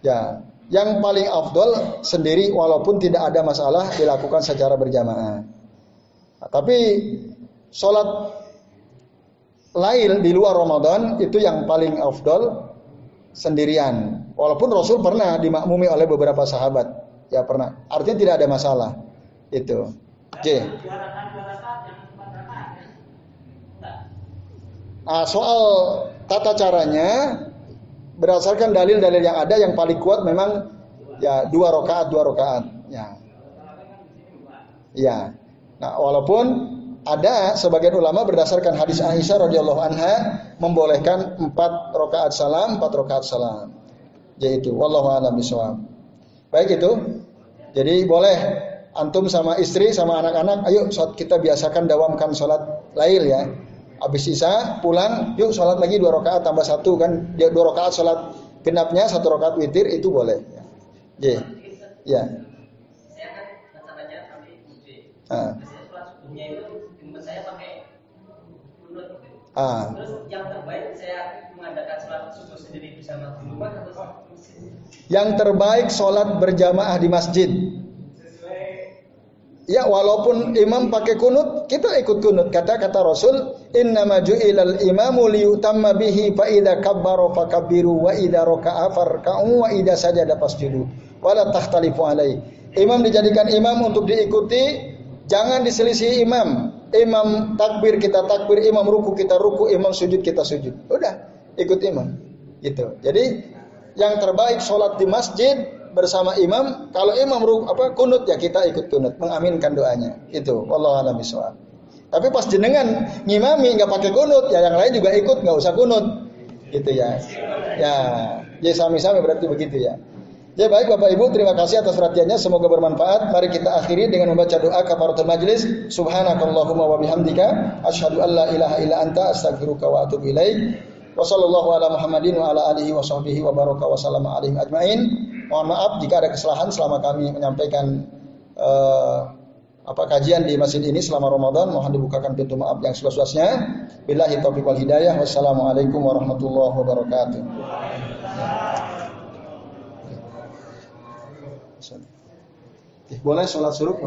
ya yang paling afdol sendiri walaupun tidak ada masalah dilakukan secara berjamaah. Nah, tapi sholat lain di luar Ramadan itu yang paling afdol sendirian. Walaupun Rasul pernah dimakmumi oleh beberapa sahabat, ya pernah. Artinya tidak ada masalah. Itu. J. Nah, soal tata caranya berdasarkan dalil-dalil yang ada yang paling kuat memang ya dua rakaat dua rakaat. Ya. Ya. Nah, walaupun ada sebagian ulama berdasarkan hadis Aisyah radhiyallahu anha membolehkan empat rakaat salam, empat rakaat salam. Yaitu wallahu a'lam bishawab. Baik itu. Jadi boleh antum sama istri sama anak-anak, ayo kita biasakan dawamkan sholat lail ya. Habis isya pulang, yuk sholat lagi dua rakaat tambah satu kan, dia dua rakaat sholat genapnya satu rakaat witir itu boleh. Ya. Ya. Saya kan Ah. Itu Ah. Terus yang terbaik saya mengadakan sholat subuh sendiri bersama di rumah atau Yang terbaik sholat berjamaah di masjid. Ya walaupun imam pakai kunut, kita ikut kunut. Kata kata Rasul, Inna ju'ilal imamu liyutamma bihi fa idza kabbara fakabbiru wa idza raka'a farka'u wa idza sajada fasjudu. Wala takhtalifu alai. Imam dijadikan imam untuk diikuti, jangan diselisih imam imam takbir kita takbir, imam ruku kita ruku, imam sujud kita sujud. Udah, ikut imam. Gitu. Jadi yang terbaik sholat di masjid bersama imam. Kalau imam ruku, apa kunut ya kita ikut kunut, mengaminkan doanya. Itu. Allah alam Tapi pas jenengan ngimami nggak pakai kunut, ya yang lain juga ikut nggak usah kunut. Gitu ya. Ya, ya sami-sami berarti begitu ya. Ya baik Bapak Ibu, terima kasih atas perhatiannya. Semoga bermanfaat. Mari kita akhiri dengan membaca doa kafaratul majlis. Subhanakallahumma wa bihamdika asyhadu an la ilaha illa anta astaghfiruka wa atubu ilaik. Wa ala Muhammadin wa ala alihi wa sahbihi wa baraka wa sallama alaihim ajmain. Mohon maaf jika ada kesalahan selama kami menyampaikan uh, apa kajian di masjid ini selama Ramadan. Mohon dibukakan pintu maaf yang seluas-luasnya. Billahi taufiq wal hidayah. Wassalamualaikum warahmatullahi wabarakatuh. Boleh sholat suruh?